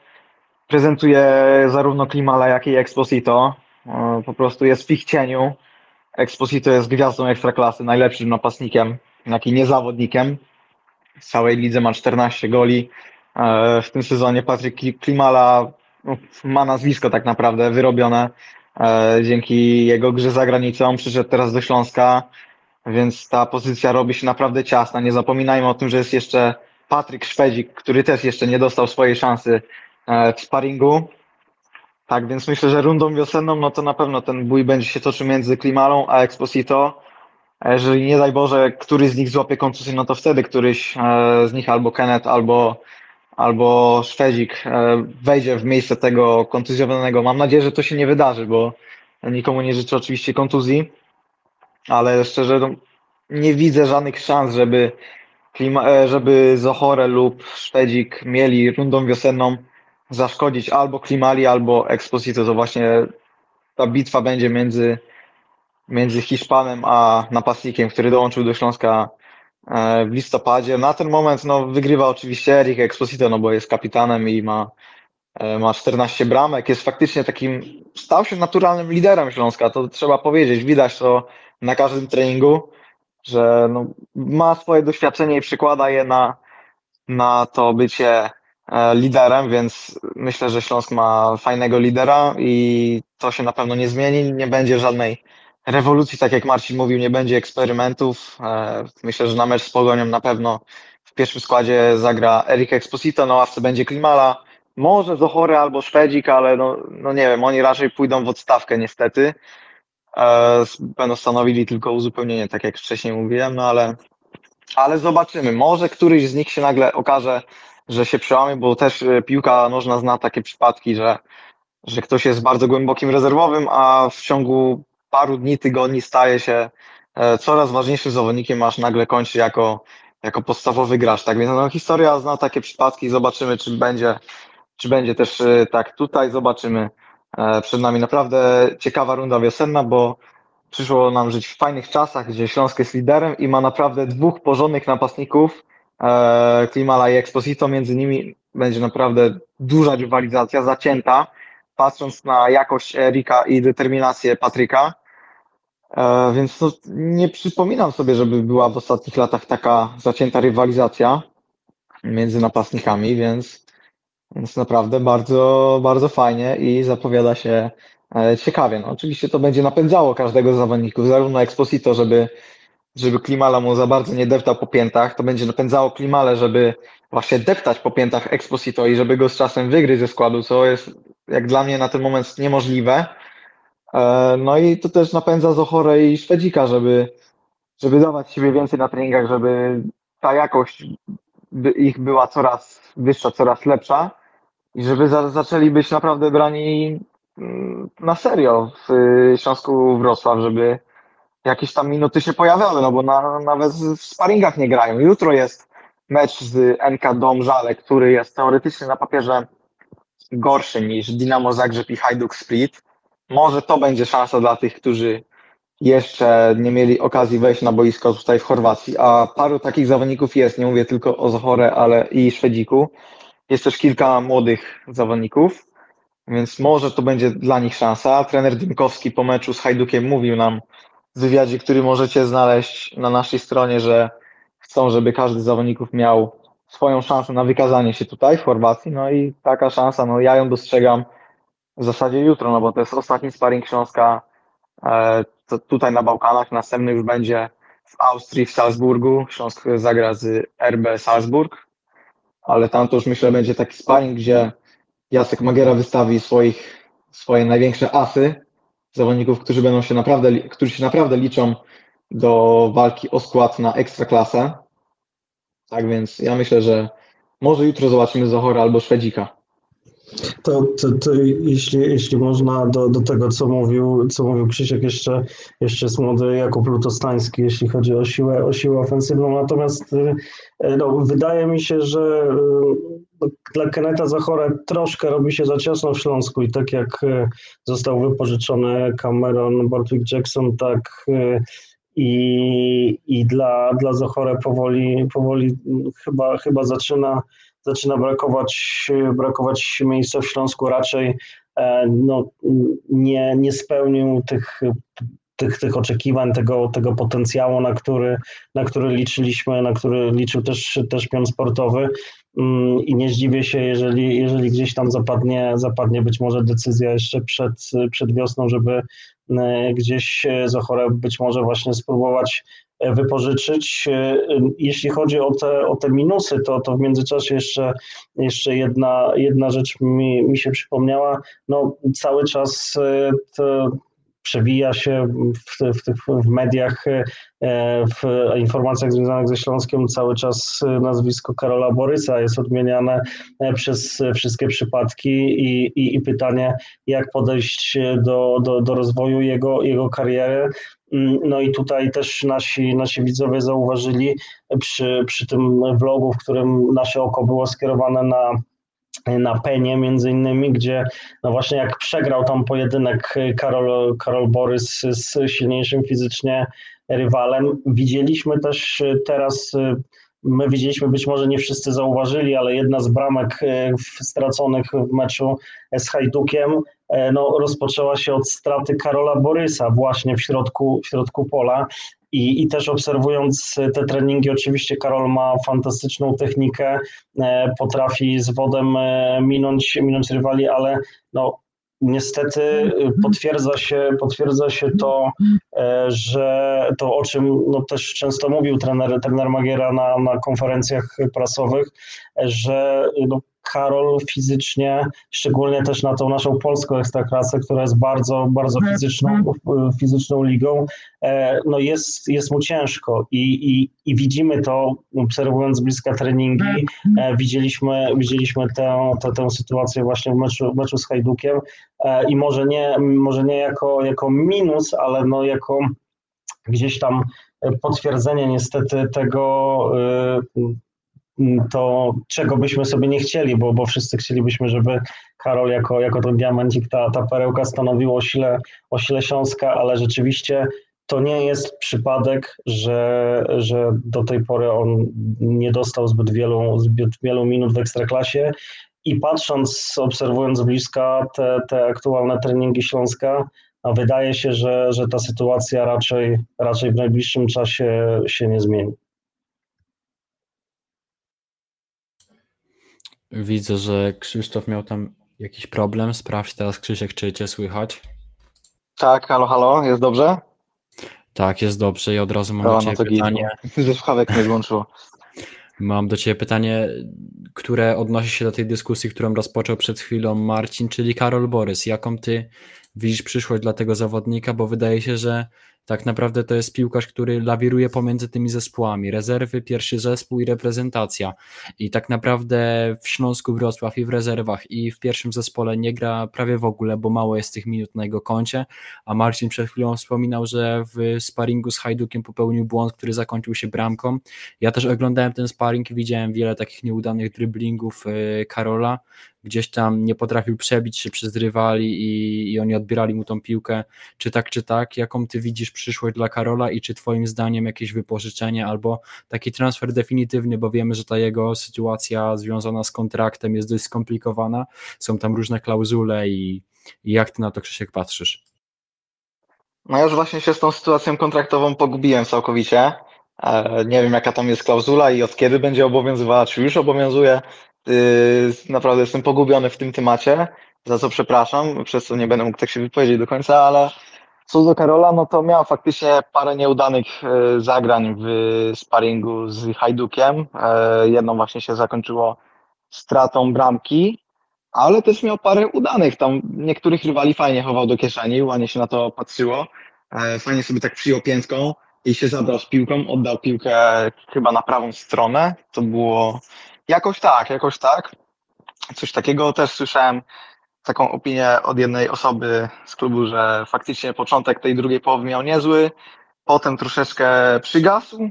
prezentuje zarówno Klimala, jak i Exposito. E, po prostu jest w ich cieniu. Exposito jest gwiazdą ekstraklasy, najlepszym napastnikiem, jak i niezawodnikiem. W całej lidze ma 14 goli, w tym sezonie Patryk Klimala no, ma nazwisko tak naprawdę wyrobione e, dzięki jego grze za granicą. Przyszedł teraz do Śląska, więc ta pozycja robi się naprawdę ciasna. Nie zapominajmy o tym, że jest jeszcze Patryk Szwedzik, który też jeszcze nie dostał swojej szansy e, w sparingu. Tak, więc myślę, że rundą wiosenną, no to na pewno ten bój będzie się toczył między Klimalą a Exposito. Jeżeli nie daj Boże, któryś z nich złapie kontuzję, no to wtedy któryś z nich albo Kenneth, albo albo Szwedzik e, wejdzie w miejsce tego kontuzjowanego. Mam nadzieję, że to się nie wydarzy, bo nikomu nie życzę oczywiście kontuzji, ale szczerze no, nie widzę żadnych szans, żeby, e, żeby Zochore lub Szwedzik mieli rundą wiosenną zaszkodzić albo Klimali, albo Exposito. To właśnie ta bitwa będzie między, między Hiszpanem a napastnikiem, który dołączył do Śląska w listopadzie. Na ten moment no, wygrywa oczywiście Eric Exposito, no bo jest kapitanem i ma, e, ma 14 bramek. Jest faktycznie takim stał się naturalnym liderem Śląska, to trzeba powiedzieć, widać to na każdym treningu, że no, ma swoje doświadczenie i przykłada je na, na to bycie e, liderem, więc myślę, że Śląsk ma fajnego lidera i to się na pewno nie zmieni, nie będzie żadnej rewolucji, tak jak Marcin mówił, nie będzie eksperymentów. E, myślę, że na mecz z Pogonią na pewno w pierwszym składzie zagra Erik Exposito, na ławce będzie Klimala, może Zochory albo Szwedzik, ale no, no nie wiem, oni raczej pójdą w odstawkę niestety. E, będą stanowili tylko uzupełnienie, tak jak wcześniej mówiłem, no ale, ale zobaczymy. Może któryś z nich się nagle okaże, że się przełamie, bo też e, piłka nożna zna takie przypadki, że, że ktoś jest bardzo głębokim rezerwowym, a w ciągu paru dni, tygodni staje się e, coraz ważniejszym zawodnikiem, aż nagle kończy jako, jako podstawowy gracz. Tak więc no, historia zna takie przypadki, zobaczymy, czy będzie, czy będzie też e, tak tutaj, zobaczymy. E, przed nami naprawdę ciekawa runda wiosenna, bo przyszło nam żyć w fajnych czasach, gdzie Śląsk jest liderem i ma naprawdę dwóch porządnych napastników, Klimala i Exposito, między nimi będzie naprawdę duża rywalizacja, zacięta, patrząc na jakość Erika i determinację Patryka. E, więc no, nie przypominam sobie, żeby była w ostatnich latach taka zacięta rywalizacja między napastnikami, więc, więc naprawdę bardzo, bardzo fajnie i zapowiada się e, ciekawie. No, oczywiście to będzie napędzało każdego z zawodników, zarówno Exposito, żeby, żeby Klimala mu za bardzo nie deptał po piętach, to będzie napędzało Klimale, żeby właśnie deptać po piętach Exposito i żeby go z czasem wygryźć ze składu, co jest jak dla mnie na ten moment niemożliwe. E, no i to też napędza Zochorę i Szwedzika, żeby, żeby dawać siebie więcej na treningach, żeby ta jakość ich była coraz wyższa, coraz lepsza i żeby za, zaczęli być naprawdę brani mm, na serio w y, Śląsku Wrocław, żeby jakieś tam minuty się pojawiały, no bo na, nawet w sparingach nie grają. Jutro jest mecz z NK Dom Żale, który jest teoretycznie na papierze gorszy niż Dynamo Zagrzeb i Hajduk Split może to będzie szansa dla tych, którzy jeszcze nie mieli okazji wejść na boisko tutaj w Chorwacji, a paru takich zawodników jest, nie mówię tylko o Zochore, ale i Szwedziku. Jest też kilka młodych zawodników, więc może to będzie dla nich szansa. Trener Dymkowski po meczu z Hajdukiem mówił nam w wywiadzie, który możecie znaleźć na naszej stronie, że chcą, żeby każdy z zawodników miał swoją szansę na wykazanie się tutaj w Chorwacji, no i taka szansa, no ja ją dostrzegam w zasadzie jutro, no bo to jest ostatni sparring Śląska e, tutaj na Bałkanach, następny już będzie w Austrii, w Salzburgu. Śląsk zagra z RB Salzburg, ale tam to już myślę będzie taki sparring, gdzie Jacek Magiera wystawi swoich, swoje największe asy, zawodników, którzy będą się naprawdę, którzy się naprawdę liczą do walki o skład na ekstraklasę. Tak więc ja myślę, że może jutro zobaczymy Zohora albo Szwedzika. To, to, to, jeśli, jeśli można do, do tego, co mówił, co mówił Krzysiek, jeszcze, jeszcze jest młody Jakub Lutostański, jeśli chodzi o siłę, o siłę ofensywną. Natomiast y, no, wydaje mi się, że y, dla Keneta Zachora troszkę robi się za ciasno w Śląsku i tak jak y, został wypożyczony Cameron Bortwick Jackson, tak i, i dla, dla Zachora powoli, powoli chyba, chyba zaczyna zaczyna brakować, brakować miejsca w Śląsku. Raczej e, no, nie, nie spełnił tych, tych, tych oczekiwań, tego, tego potencjału, na który, na który liczyliśmy, na który liczył też, też pion sportowy. Mm, I nie zdziwię się, jeżeli, jeżeli gdzieś tam zapadnie, zapadnie być może decyzja jeszcze przed, przed wiosną, żeby e, gdzieś Zochorę być może właśnie spróbować wypożyczyć. E, jeśli chodzi o te, o te minusy, to, to w międzyczasie jeszcze, jeszcze jedna, jedna rzecz mi, mi się przypomniała. No, cały czas e, to przewija się w, w, tych, w mediach, e, w informacjach związanych ze Śląskiem cały czas nazwisko Karola Borysa jest odmieniane przez wszystkie przypadki i, i, i pytanie, jak podejść do, do, do rozwoju jego, jego kariery. Mm, no i tutaj też nasi, nasi widzowie zauważyli przy, przy tym vlogu, w którym nasze oko było skierowane na na Penie między innymi, gdzie no właśnie jak przegrał tam pojedynek Karol, Karol Borys z silniejszym fizycznie rywalem. Widzieliśmy też teraz my widzieliśmy, być może nie wszyscy zauważyli, ale jedna z bramek straconych w meczu z Hajdukiem no, rozpoczęła się od straty Karola Borysa właśnie w środku, w środku pola. I, I też obserwując te treningi, oczywiście Karol ma fantastyczną technikę, potrafi z wodem minąć, minąć rywali, ale no, Niestety potwierdza się, potwierdza się to, e, że to o czym no też często mówił trener, trener Magiera na, na konferencjach prasowych, że no Karol fizycznie, szczególnie też na tą naszą polską ekstraklasę, która jest bardzo, bardzo fizyczną, fizyczną ligą, e, no jest, jest mu ciężko. I, i, i widzimy to, obserwując bliska treningi, e, widzieliśmy, widzieliśmy tę, tę, tę sytuację właśnie w meczu, w meczu z Hajdukiem. E, i może nie, może nie jako, jako minus, ale no jako gdzieś tam potwierdzenie niestety tego, to czego byśmy sobie nie chcieli, bo, bo wszyscy chcielibyśmy, żeby Karol jako, jako ten diamencik, ta, ta perełka stanowiła o sile, Śląska, ale rzeczywiście to nie jest przypadek, że, że do tej pory on nie dostał zbyt wielu, zbyt wielu minut w Ekstraklasie i patrząc, obserwując z bliska te, te aktualne treningi Śląska, wydaje się, że, że ta sytuacja raczej, raczej w najbliższym czasie się nie zmieni. Widzę, że Krzysztof miał tam jakiś problem. Sprawdź teraz, Krzysiek, czy cię słychać. Tak, halo, halo, jest dobrze? Tak, jest dobrze i od razu mam o, do Ciebie no pytanie. Ze słuchawek mnie włączyło. (laughs) Mam do Ciebie pytanie, które odnosi się do tej dyskusji, którą rozpoczął przed chwilą Marcin, czyli Karol Borys. Jaką Ty widzisz przyszłość dla tego zawodnika? Bo wydaje się, że tak naprawdę to jest piłkarz, który lawiruje pomiędzy tymi zespołami. Rezerwy, pierwszy zespół i reprezentacja. I tak naprawdę w Śląsku Wrocław i w rezerwach i w pierwszym zespole nie gra prawie w ogóle, bo mało jest tych minut na jego koncie. A Marcin przed chwilą wspominał, że w sparingu z Hajdukiem popełnił błąd, który zakończył się bramką. Ja też oglądałem ten sparing i widziałem wiele takich nieudanych driblingów y, Karola gdzieś tam nie potrafił przebić się przez rywali i, i oni odbierali mu tą piłkę, czy tak, czy tak, jaką ty widzisz przyszłość dla Karola i czy twoim zdaniem jakieś wypożyczenie albo taki transfer definitywny, bo wiemy, że ta jego sytuacja związana z kontraktem jest dość skomplikowana, są tam różne klauzule i, i jak ty na to Krzysiek patrzysz? No ja już właśnie się z tą sytuacją kontraktową pogubiłem całkowicie. E, nie wiem, jaka tam jest klauzula i od kiedy będzie obowiązywała, czy już obowiązuje. Yy, naprawdę jestem pogubiony w tym temacie, za co przepraszam, przez co nie będę mógł tak się wypowiedzieć do końca, ale co do Karola, no to miał faktycznie parę nieudanych yy, zagrań w sparingu z Hajdukiem. Yy, jedno właśnie się zakończyło stratą bramki, ale też miał parę udanych. Tam niektórych rywali fajnie chował do kieszeni, ładnie się na to patrzyło. Fajnie sobie tak przyjął piętką i się zabrał z piłką, oddał piłkę chyba na prawą stronę. To było Jakoś tak, jakoś tak. Coś takiego też słyszałem, taką opinię od jednej osoby z klubu, że faktycznie początek tej drugiej połowy miał niezły, potem troszeczkę przygasł.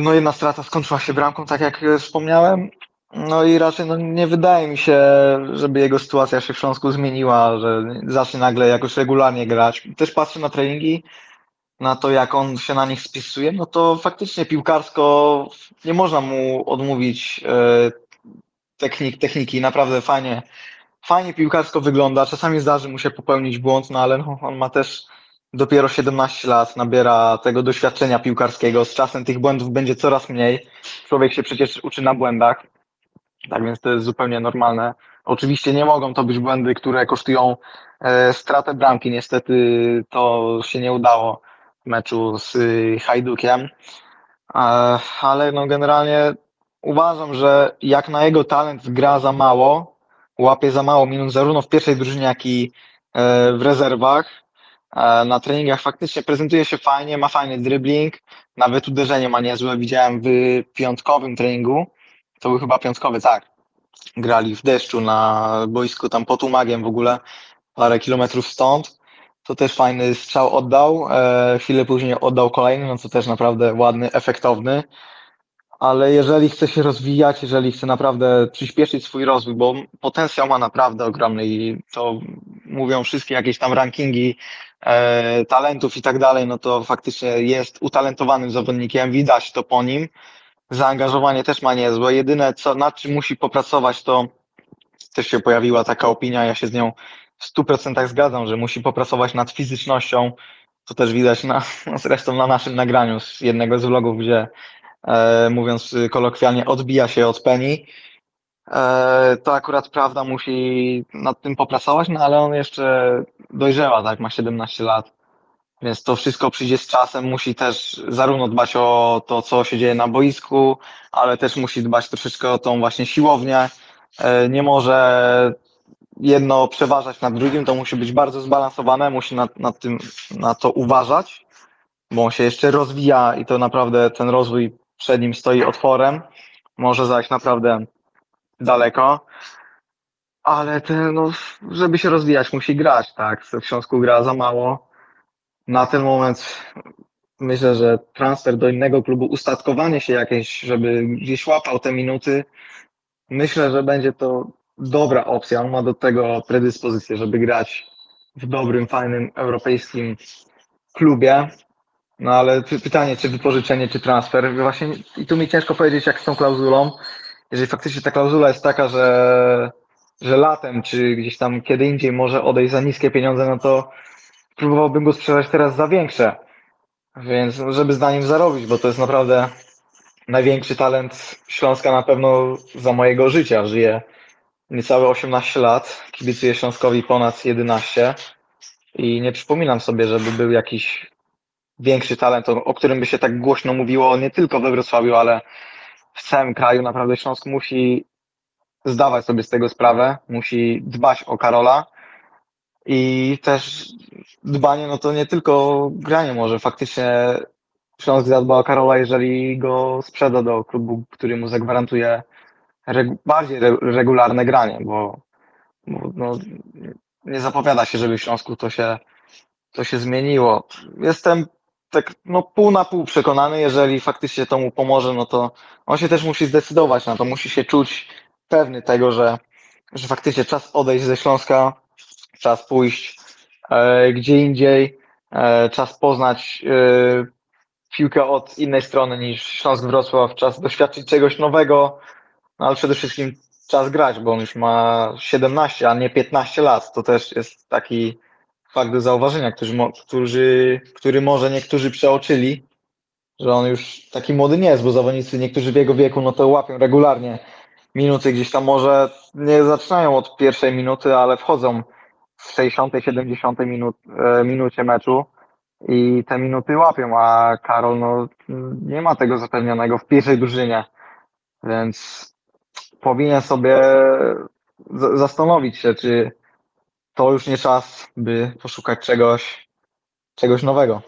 No jedna strata skończyła się bramką, tak jak wspomniałem. No i raczej no, nie wydaje mi się, żeby jego sytuacja się w Śląsku zmieniła, że zacznie nagle jakoś regularnie grać. Też patrzę na treningi, na to, jak on się na nich spisuje, no to faktycznie piłkarsko nie można mu odmówić e, technik, techniki. Naprawdę fajnie, fajnie piłkarsko wygląda. Czasami zdarzy mu się popełnić błąd, no ale no, on ma też dopiero 17 lat, nabiera tego doświadczenia piłkarskiego. Z czasem tych błędów będzie coraz mniej. Człowiek się przecież uczy na błędach. Tak więc to jest zupełnie normalne. Oczywiście nie mogą to być błędy, które kosztują e, stratę bramki. Niestety to się nie udało meczu z y, Hajdukiem, e, ale no generalnie uważam, że jak na jego talent gra za mało, łapie za mało minut zarówno w pierwszej drużynie, jak i e, w rezerwach. E, na treningach faktycznie prezentuje się fajnie, ma fajny dribbling, nawet uderzenie ma niezłe. Widziałem w piątkowym treningu, to był chyba piątkowy, tak. Grali w deszczu na boisku tam pod Umagiem w ogóle, parę kilometrów stąd to też fajny strzał oddał. E, chwilę później oddał kolejny, no to też naprawdę ładny, efektowny. Ale jeżeli chce się rozwijać, jeżeli chce naprawdę przyspieszyć swój rozwój, bo potencjał ma naprawdę ogromny i to mówią wszystkie jakieś tam rankingi e, talentów i tak dalej, no to faktycznie jest utalentowanym zawodnikiem, widać to po nim. zaangażowanie też ma niezłe. Jedyne, co, nad czym musi popracować, to też się pojawiła taka opinia, ja się z nią w 100% zgadzam, że musi popracować nad fizycznością. To też widać na, (laughs) zresztą na naszym nagraniu z jednego z vlogów, gdzie e, mówiąc kolokwialnie odbija się od Penny. E, to akurat prawda musi nad tym popracować, no ale on jeszcze dojrzewa, tak, ma 17 lat. Więc to wszystko przyjdzie z czasem, musi też zarówno dbać o to, co się dzieje na boisku, ale też musi dbać troszeczkę o tą właśnie siłownię. E, nie może jedno przeważać nad drugim, to musi być bardzo zbalansowane, musi nad, nad tym, na to uważać, bo on się jeszcze rozwija i to naprawdę ten rozwój przed nim stoi otworem. Może zajść naprawdę daleko, ale ten, no, żeby się rozwijać, musi grać, tak? W Śląsku gra za mało. Na ten moment myślę, że transfer do innego klubu, ustatkowanie się jakieś, żeby gdzieś łapał te minuty, myślę, że będzie to dobra opcja. On ma do tego predyspozycję, żeby grać w dobrym, fajnym europejskim klubie. No ale pytanie, czy wypożyczenie, czy transfer. Właśnie i tu mi ciężko powiedzieć, jak z tą klauzulą. Jeżeli faktycznie ta klauzula jest taka, że, że latem, czy gdzieś tam kiedy indziej może odejść za niskie pieniądze, no to próbowałbym go sprzedać teraz za większe. Więc żeby z nim zarobić, bo to jest naprawdę największy talent Śląska na pewno za mojego życia. Żyję niecałe 18 lat, kibicuję Śląskowi ponad 11 i nie przypominam sobie, żeby był jakiś większy talent, o, którym by się tak głośno mówiło nie tylko we Wrocławiu, ale w całym kraju. Naprawdę Śląsk musi zdawać sobie z tego sprawę, musi dbać o Karola i też dbanie, no to nie tylko granie może, faktycznie Śląsk zadba o Karola, jeżeli go sprzeda do klubu, który mu zagwarantuje regu bardziej re regularne granie, bo, bo no, nie zapowiada się, żeby w Śląsku to się, to się zmieniło. Jestem tak no, pół na pół przekonany, jeżeli faktycznie to mu pomoże, no to on się też musi zdecydować na to, musi się czuć pewny tego, że, że faktycznie czas odejść ze Śląska, czas pójść e, gdzie indziej, e, czas poznać e, piłkę od innej strony niż Śląsk Wrocław, czas doświadczyć czegoś nowego, no ale przede wszystkim czas grać, bo on już ma 17, a nie 15 lat. To też jest taki fakt do zauważenia, którzy, którzy, który może niektórzy przeoczyli, że on już taki młody nie jest, bo zawodnicy niektórzy w jego wieku no to łapią regularnie minuty, gdzieś tam może nie zaczynają od pierwszej minuty, ale wchodzą w 60, 70 minut, e, minucie meczu i te minuty łapią, a Karol no, nie ma tego zapewnionego w pierwszej drużynie, więc powinien sobie zastanowić się, czy to już nie czas, by poszukać czegoś, czegoś nowego.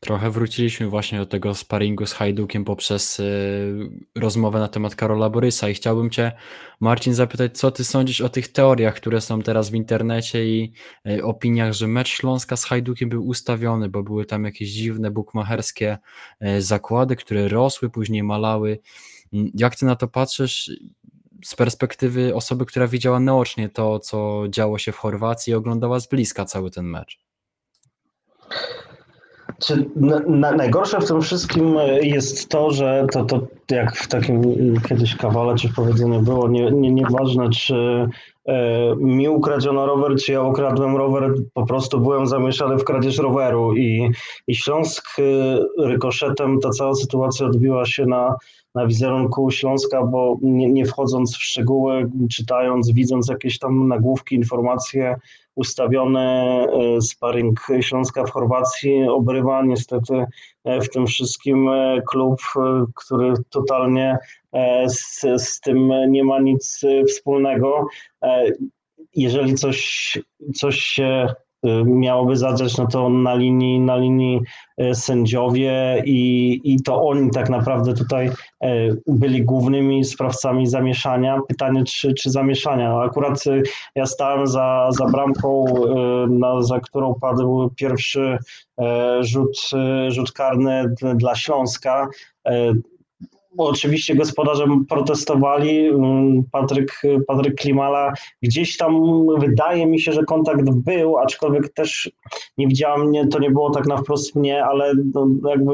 Trochę wróciliśmy właśnie do tego sparingu z Hajdukiem poprzez y, rozmowę na temat Karola Borysa i chciałbym Cię, Marcin, zapytać, co Ty sądzisz o tych teoriach, które są teraz w internecie i y, opiniach, że mecz Śląska z Hajdukiem był ustawiony, bo były tam jakieś dziwne bukmacherskie y, zakłady, które rosły, później malały. Mm, jak Ty na to patrzysz? z perspektywy osoby, która widziała naocznie to, co działo się w Chorwacji i oglądała z bliska cały ten mecz. Czy na, na, najgorsze w tym wszystkim jest to, że to, to jak w takim kiedyś kawale czy powiedzeniu było, nie, nie, nieważne czy e, mi ukradziono rower, czy ja ukradłem rower, po prostu byłem zamieszany w kradzież roweru. I, i Śląsk e, rykoszetem, ta cała sytuacja odbiła się na na wizerunku Śląska, bo nie, nie, wchodząc w szczegóły, czytając, widząc jakieś tam nagłówki, informacje ustawione, e, sparring Śląska w Chorwacji obrywa niestety e, w tym wszystkim e, klub, który totalnie z, z tym nie ma nic wspólnego. Jeżeli coś, coś się miałoby zadrzeć, no to na linii, na linii y, sędziowie i, i to oni tak naprawdę tutaj y, byli głównymi sprawcami zamieszania. Pytanie, czy, czy zamieszania. Akurat ja stałem za, za bramką, na, za którą padł pierwszy rzut, rzut karny dla Śląska oczywiście gospodarze protestowali. Mm, Patryk, Patryk Klimala gdzieś tam wydaje mi się, że kontakt był, aczkolwiek też nie widziałam, nie, to nie było tak na wprost mnie, ale no, jakby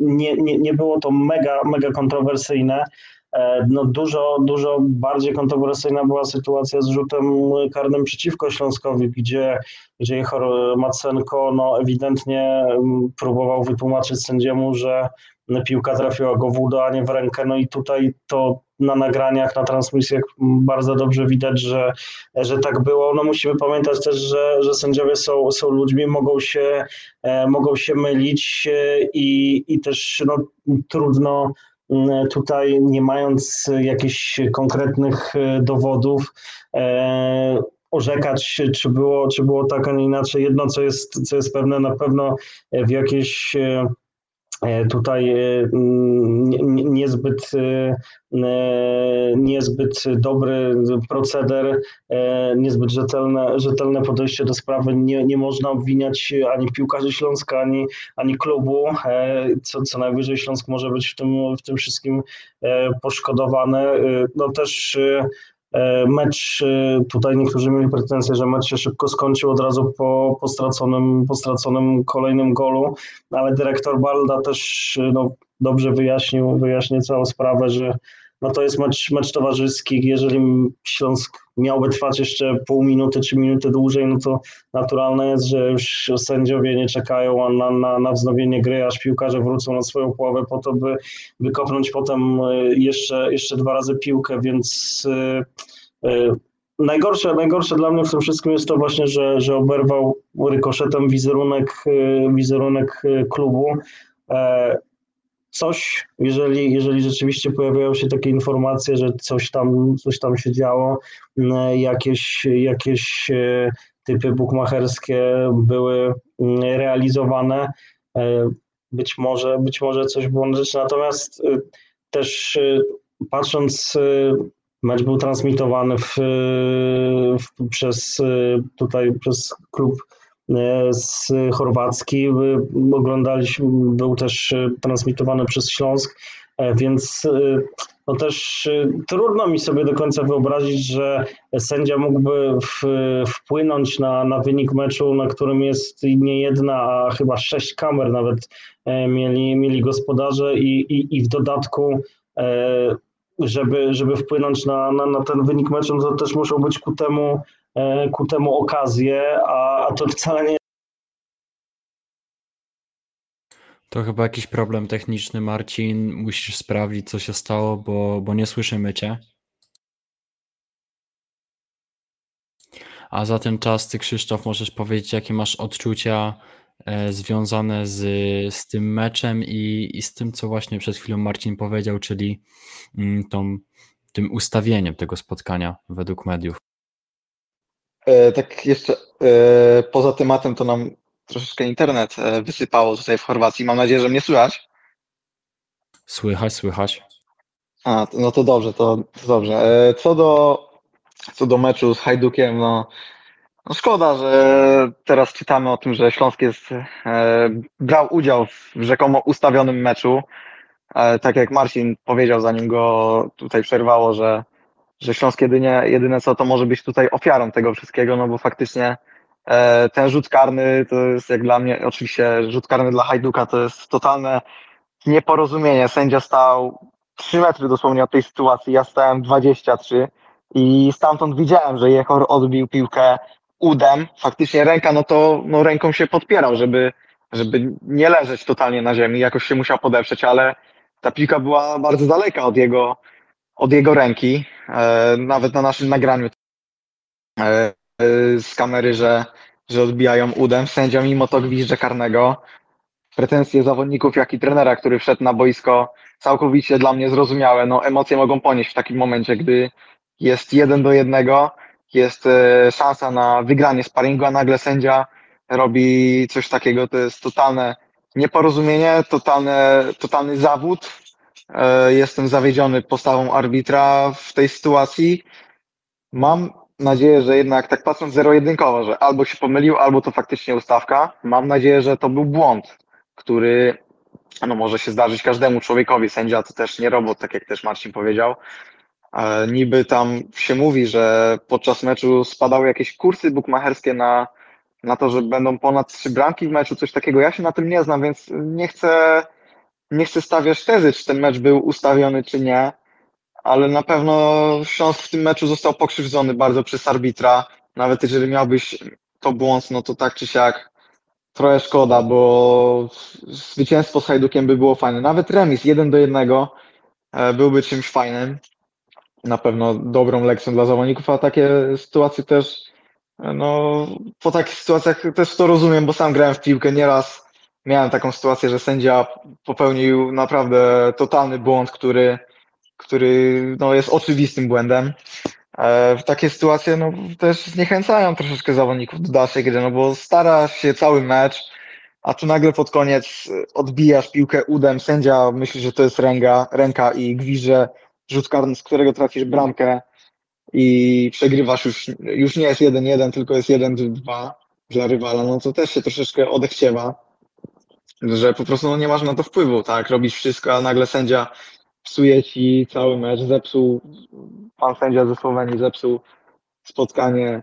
nie, nie, nie było to mega, mega kontrowersyjne. E, no dużo, dużo bardziej kontrowersyjna była sytuacja z rzutem karnym przeciwko Śląskowi, gdzie, gdzie Jehor Macenko no, ewidentnie mm, próbował wytłumaczyć sędziemu, że piłka trafiła go w udo, a nie w rękę. No i tutaj to na nagraniach, na transmisjach bardzo dobrze widać, że, że tak było. No musimy pamiętać też, że, że sędziowie są, są ludźmi, mogą się, e, mogą się mylić e, i, i też no, trudno tutaj, nie mając jakichś konkretnych e, dowodów, orzekać, czy było, czy było tak, a nie inaczej. Jedno, co jest, co jest pewne, na pewno w jakiejś tutaj e, niezbyt, e, niezbyt dobry proceder, niezbyt rzetelne, rzetelne podejście do sprawy. Nie, nie można obwiniać ani piłkarzy Śląska, ani, ani klubu. Co, co najwyżej Śląsk może być w tym, w tym wszystkim poszkodowany. No też E, mecz, e, tutaj niektórzy mieli pretensje, że mecz się szybko skończył od razu po, po, straconym, po straconym kolejnym golu, ale dyrektor Balda też e, no, dobrze wyjaśnił, wyjaśnił całą sprawę, że no to jest mecz, mecz towarzyski. Jeżeli Śląsk miałby trwać jeszcze pół minuty czy minutę dłużej, no to naturalne jest, że już sędziowie nie czekają na, na, na wznowienie gry, aż piłkarze wrócą na swoją połowę po to, by wykopnąć potem e, jeszcze, jeszcze dwa razy piłkę, więc yy, yy, Najgorsze, najgorsze dla mnie w tym wszystkim jest to właśnie, że, że oberwał rykoszetem wizerunek, wizerunek klubu coś, jeżeli, jeżeli rzeczywiście pojawiają się takie informacje, że coś tam, coś tam się działo, jakieś, jakieś e, typy bukmacherskie były realizowane, e, być może, być może coś było na rzecz. Natomiast e, też patrząc, mecz był transmitowany w, w, przez tutaj przez klub z Chorwacki. Oglądaliśmy, był też e, transmitowany przez Śląsk, e, więc no też trudno mi sobie do końca wyobrazić, że sędzia mógłby w, wpłynąć na, na wynik meczu, na którym jest nie jedna, a chyba sześć kamer nawet mieli, mieli gospodarze i, i, i w dodatku żeby, żeby wpłynąć na, na, na ten wynik meczu, no to też muszą być ku temu E, ku temu okazję, a, a to wcale nie To chyba jakiś problem techniczny, Marcin. Musisz sprawdzić, co się stało, bo, bo nie słyszymy cię. A za ten czas, ty Krzysztof, możesz powiedzieć, jakie masz odczucia e, związane z, z tym meczem i, i z tym, co właśnie przed chwilą Marcin powiedział, czyli mm, tą, tym ustawieniem tego spotkania według mediów. E, tak jeszcze e, poza tematem to nam troszeczkę internet e, wysypało tutaj w Chorwacji. Mam nadzieję, że mnie słychać. Słychać, słychać. A, no to dobrze, to, to dobrze. Co do, co do meczu z Hajdukiem, no, no szkoda, że teraz czytamy o tym, że Śląsk jest, brał udział w rzekomo ustawionym meczu. Tak jak Marcin powiedział, zanim go tutaj przerwało, że że Śląsk jedynie, jedyne co to może być tutaj ofiarą tego wszystkiego, no bo faktycznie e, ten rzut karny to jest jak dla mnie, oczywiście rzut karny dla Hajduka to jest totalne nieporozumienie. Sędzia stał 3 metry dosłownie od tej sytuacji, ja stałem 23 i stamtąd widziałem, że Jechor odbił piłkę udem. Faktycznie ręka, no to no ręką się podpierał, żeby, żeby nie leżeć totalnie na ziemi, jakoś się musiał podeprzeć, ale ta piłka była bardzo daleka od jego, od jego ręki, e, nawet na naszym nagraniu e, e, z kamery, że, że odbijają udem. Sędzia mimo to gwizdże karnego. Pretensje zawodników, jak i trenera, który wszedł na boisko, całkowicie dla mnie zrozumiałe. No, emocje mogą ponieść w takim momencie, gdy jest jeden do jednego, jest szansa na wygranie sparingu, a nagle sędzia robi coś takiego. To jest totalne nieporozumienie, totalne, totalny zawód E, jestem zawiedziony postawą arbitra w tej sytuacji. Mam nadzieję, że jednak tak patrząc zero-jedynkowo, że albo się pomylił, albo to faktycznie ustawka. Mam nadzieję, że to był błąd, który no może się zdarzyć każdemu człowiekowi. Sędzia to też nie robot, tak jak też Marcin powiedział. E, niby tam się mówi, że podczas meczu spadały jakieś kursy bukmacherskie na, na to, że będą ponad trzy bramki w meczu, coś takiego. Ja się na tym nie znam, więc nie chcę, nie chcę stawiać tezy, czy ten mecz był ustawiony, czy nie, ale na pewno Śląsk w tym meczu został pokrzywdzony bardzo przez arbitra. Nawet jeżeli miałbyś to błąd, no to tak czy siak trochę szkoda, bo zwycięstwo z Hajdukiem by było fajne. Nawet remis jeden do jednego e, byłby czymś fajnym. Na pewno dobrą lekcją dla zawodników, a takie sytuacje też, e, no po takich sytuacjach też to rozumiem, bo sam grałem w piłkę nieraz. Miałem taką sytuację, że sędzia popełnił naprawdę totalny błąd, który, który no, jest oczywistym błędem. E, takie sytuacje no, też zniechęcają troszeczkę zawodników do dalszej gry, no bo stara się cały mecz, a tu nagle pod koniec odbijasz piłkę udem, sędzia myśli, że to jest ręka, ręka i gwizdże rzut karny, z którego tracisz bramkę i przegrywasz już, już nie jest 1-1, tylko jest 1-2 dla rywala, no to też się troszeczkę odechciewa, że po prostu no, nie masz na to wpływu, tak, robisz wszystko, a nagle sędzia psuje ci cały mecz, zepsuł, pan sędzia ze Słowenii zepsuł spotkanie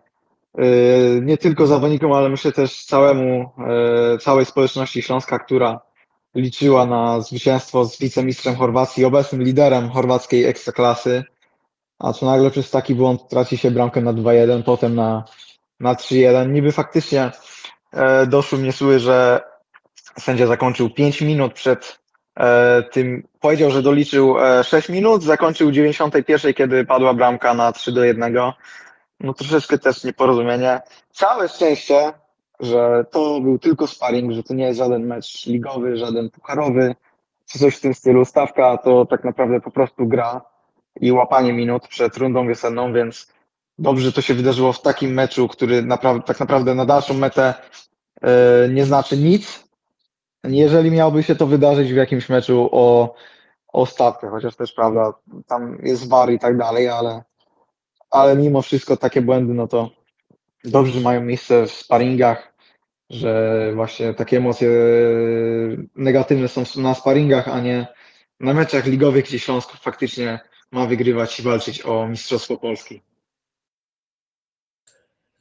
yy, nie tylko zawodnikom, ale myślę też całemu, yy, całej społeczności Śląska, która liczyła na zwycięstwo z wicemistrzem Chorwacji, obecnym liderem chorwackiej ekstraklasy, a tu nagle przez taki błąd traci się bramkę na 2-1, potem na, na 3-1. Niby faktycznie yy, doszły mnie sły, że sędzia zakończył 5 minut przed E, tym powiedział, że doliczył 6 e, minut, zakończył 91, kiedy padła bramka na 3 do 1. No troszeczkę też nieporozumienie. Całe szczęście, że to był tylko sparring, że to nie jest żaden mecz ligowy, żaden pucharowy, czy coś w tym stylu. Stawka to tak naprawdę po prostu gra i łapanie minut przed rundą wiosenną, więc dobrze, że to się wydarzyło w takim meczu, który tak naprawdę na dalszą metę yy, nie znaczy nic, jeżeli miałoby się to wydarzyć w jakimś meczu o, o stawkę, chociaż też prawda, tam jest war i tak dalej, ale, ale mimo wszystko takie błędy, no to dobrze, mają miejsce w sparingach, że właśnie takie emocje negatywne są na sparingach, a nie na meczach ligowych, gdzie Śląsk faktycznie ma wygrywać i walczyć o Mistrzostwo Polski.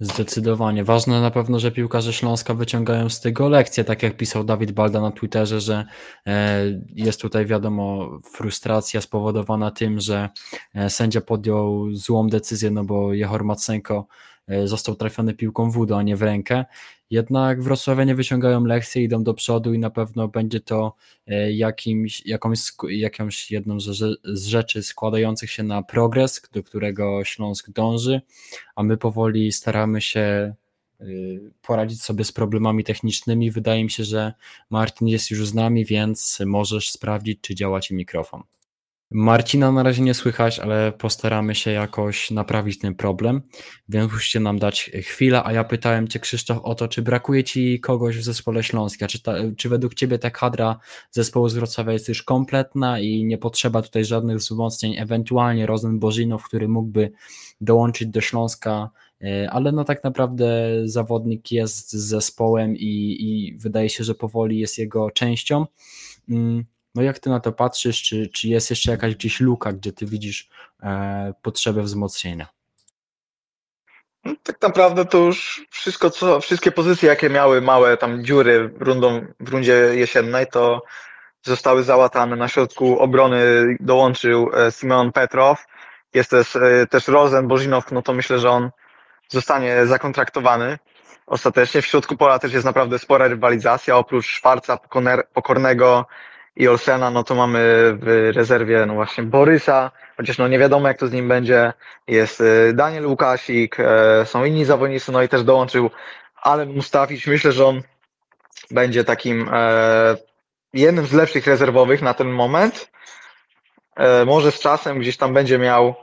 Zdecydowanie. Ważne na pewno, że piłkarze Śląska wyciągają z tego lekcje, tak jak pisał Dawid Balda na Twitterze, że e, jest tutaj wiadomo frustracja spowodowana tym, że e, sędzia podjął złą decyzję, no bo Jehor Macenko e, został trafiony piłką w udo, a nie w rękę jednak Wrocławianie wyciągają lekcje, idą do przodu i na pewno będzie to e, jakimś, jakąś, jakąś jedną z rzeczy składających się na progres, do którego Śląsk dąży, a my powoli staramy się e, poradzić sobie z problemami technicznymi. Wydaje mi się, że Martin jest już z nami, więc możesz sprawdzić, czy działa Ci mikrofon. Marcina na razie nie słychać, ale postaramy się jakoś naprawić ten problem, więc musicie nam dać chwilę, a ja pytałem Cię Krzysztof o to, czy brakuje Ci kogoś w zespole Śląska, czy, ta, czy według Ciebie ta kadra zespołu z Wrocławia jest już kompletna i nie potrzeba tutaj żadnych wzmocnień, ewentualnie Rozen Bożinow, który mógłby dołączyć do Śląska, e, ale no tak naprawdę zawodnik jest z zespołem i, i wydaje się, że powoli jest jego częścią. No jak ty na to patrzysz, czy, czy jest jeszcze jakaś gdzieś luka, gdzie ty widzisz e, potrzebę wzmocnienia? No, tak naprawdę to już wszystko, co, wszystkie pozycje, jakie miały małe tam dziury rundą, w rundzie jesiennej, to zostały załatane. Na środku obrony dołączył e, Simeon Petrow, jest też, e, też Rozen Bożinow, no to myślę, że on zostanie zakontraktowany ostatecznie. W środku pola też jest naprawdę spora rywalizacja, oprócz Szwarca, Pokornego, i Olsena, no to mamy w rezerwie no właśnie Borysa, chociaż no nie wiadomo jak to z nim będzie. Jest y, Daniel Łukasik, e, są inni zawodnicy, no i też dołączył Ale Mustafić. Myślę, że on będzie takim e, jednym z lepszych rezerwowych na ten moment. E, może z czasem gdzieś tam będzie miał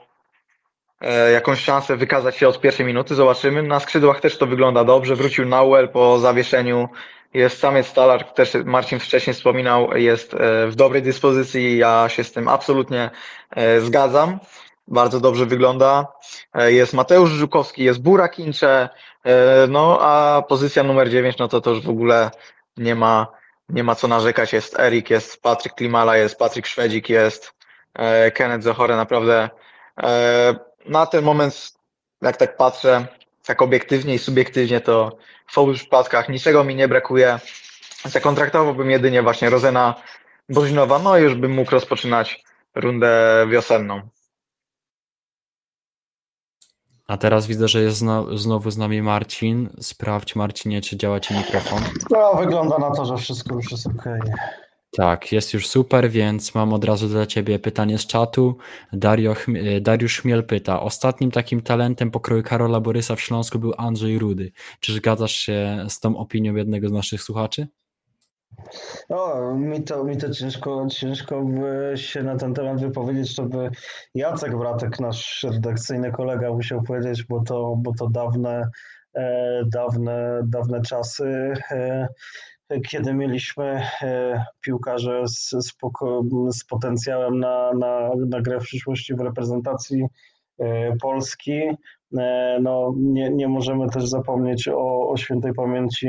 jakąś szansę wykazać się od pierwszej minuty, zobaczymy. Na skrzydłach też to wygląda dobrze. Wrócił Nauel po zawieszeniu jest samiec Stalar, też Marcin wcześniej wspominał, jest e, w dobrej dyspozycji. Ja się z tym absolutnie e, zgadzam. Bardzo dobrze wygląda. E, jest Mateusz Żukowski, jest Burakincze, no a pozycja numer 9, no to to już w ogóle nie ma nie ma co narzekać. Jest Erik, jest Patryk Klimala, jest Patryk Szwedzik, jest Kenneth Zochore. Naprawdę na ten moment, jak tak patrzę, tak obiektywnie i subiektywnie, to w obu przypadkach niczego mi nie brakuje. Zakontraktowałbym jedynie właśnie Rozena Bożinowa, no i już bym mógł rozpoczynać rundę wiosenną. A teraz widzę, że jest zno, znowu z nami Marcin. Sprawdź, Marcinie, czy działa ci mikrofon. No, wygląda na to, że wszystko już jest okej. Tak, jest już super, więc mam od razu dla Ciebie pytanie z czatu. Dario, Chmie- Dariusz Chmiel pyta, ostatnim takim talentem pokroju Karola Borysa w Śląsku był Andrzej Rudy. Czy zgadzasz się z tą opinią jednego z naszych słuchaczy? O, mi to, mi to ciężko, ciężko by się na ten temat wypowiedzieć, to by Jacek Bratek, nasz redakcyjny kolega, musiał powiedzieć, bo to, bo to dawne, e, dawne, dawne czasy, e, kiedy mieliśmy e, piłkarze z, z, z potencjałem na, na, na grę w przyszłości w reprezentacji e, Polski. E, No, nie, nie możemy też zapomnieć o, o świętej pamięci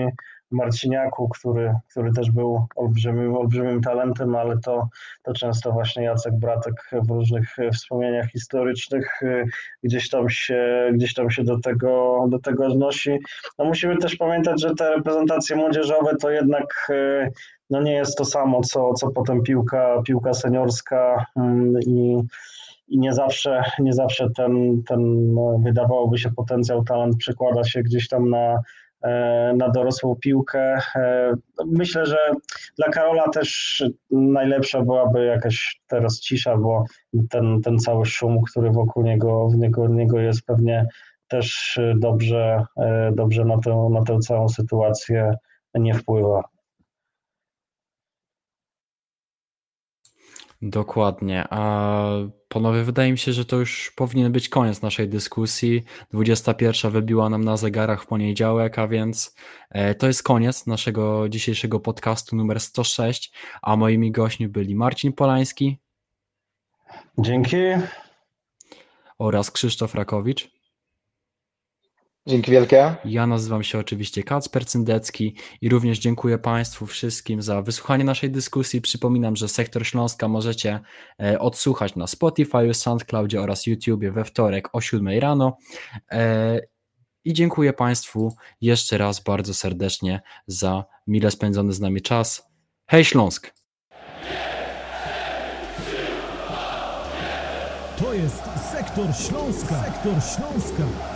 Marciniaku, który, który też był olbrzymim, olbrzymim talentem, ale to, to często właśnie Jacek Bratek w różnych e, wspomnieniach historycznych e, gdzieś tam się, gdzieś tam się do, tego, do tego odnosi. No musimy też pamiętać, że te reprezentacje młodzieżowe to jednak e, no nie jest to samo, co, co potem piłka, piłka seniorska mm, i i nie zawsze, nie zawsze ten, ten no, wydawałoby się potencjał, talent przekłada się gdzieś tam na, na dorosłą piłkę. E, Myślę, że dla Karola też najlepsza byłaby jakaś teraz cisza, bo ten, ten cały szum, który wokół niego, w niego, niego jest pewnie też dobrze, e, dobrze na, tę, na tę całą sytuację nie wpływa. Dokładnie. A panowie, wydaje mi się, że to już powinien być koniec naszej dyskusji. 21 wybiła nam na zegarach w poniedziałek, a więc e, to jest koniec naszego dzisiejszego podcastu numer 106, a moimi gośćmi byli Marcin Polański Dzięki. oraz Krzysztof Rakowicz. Dzięki wielkie. Ja nazywam się oczywiście Kacper Cyndecki i również dziękuję Państwu wszystkim za wysłuchanie naszej dyskusji. Przypominam, że Sektor Śląska możecie e, odsłuchać na Spotify, SoundCloudzie oraz YouTubie we wtorek o 7 rano. E, I dziękuję Państwu jeszcze raz bardzo serdecznie za mile spędzony z nami czas. Hej Śląsk! To jest Sektor Śląska. Sektor Śląska.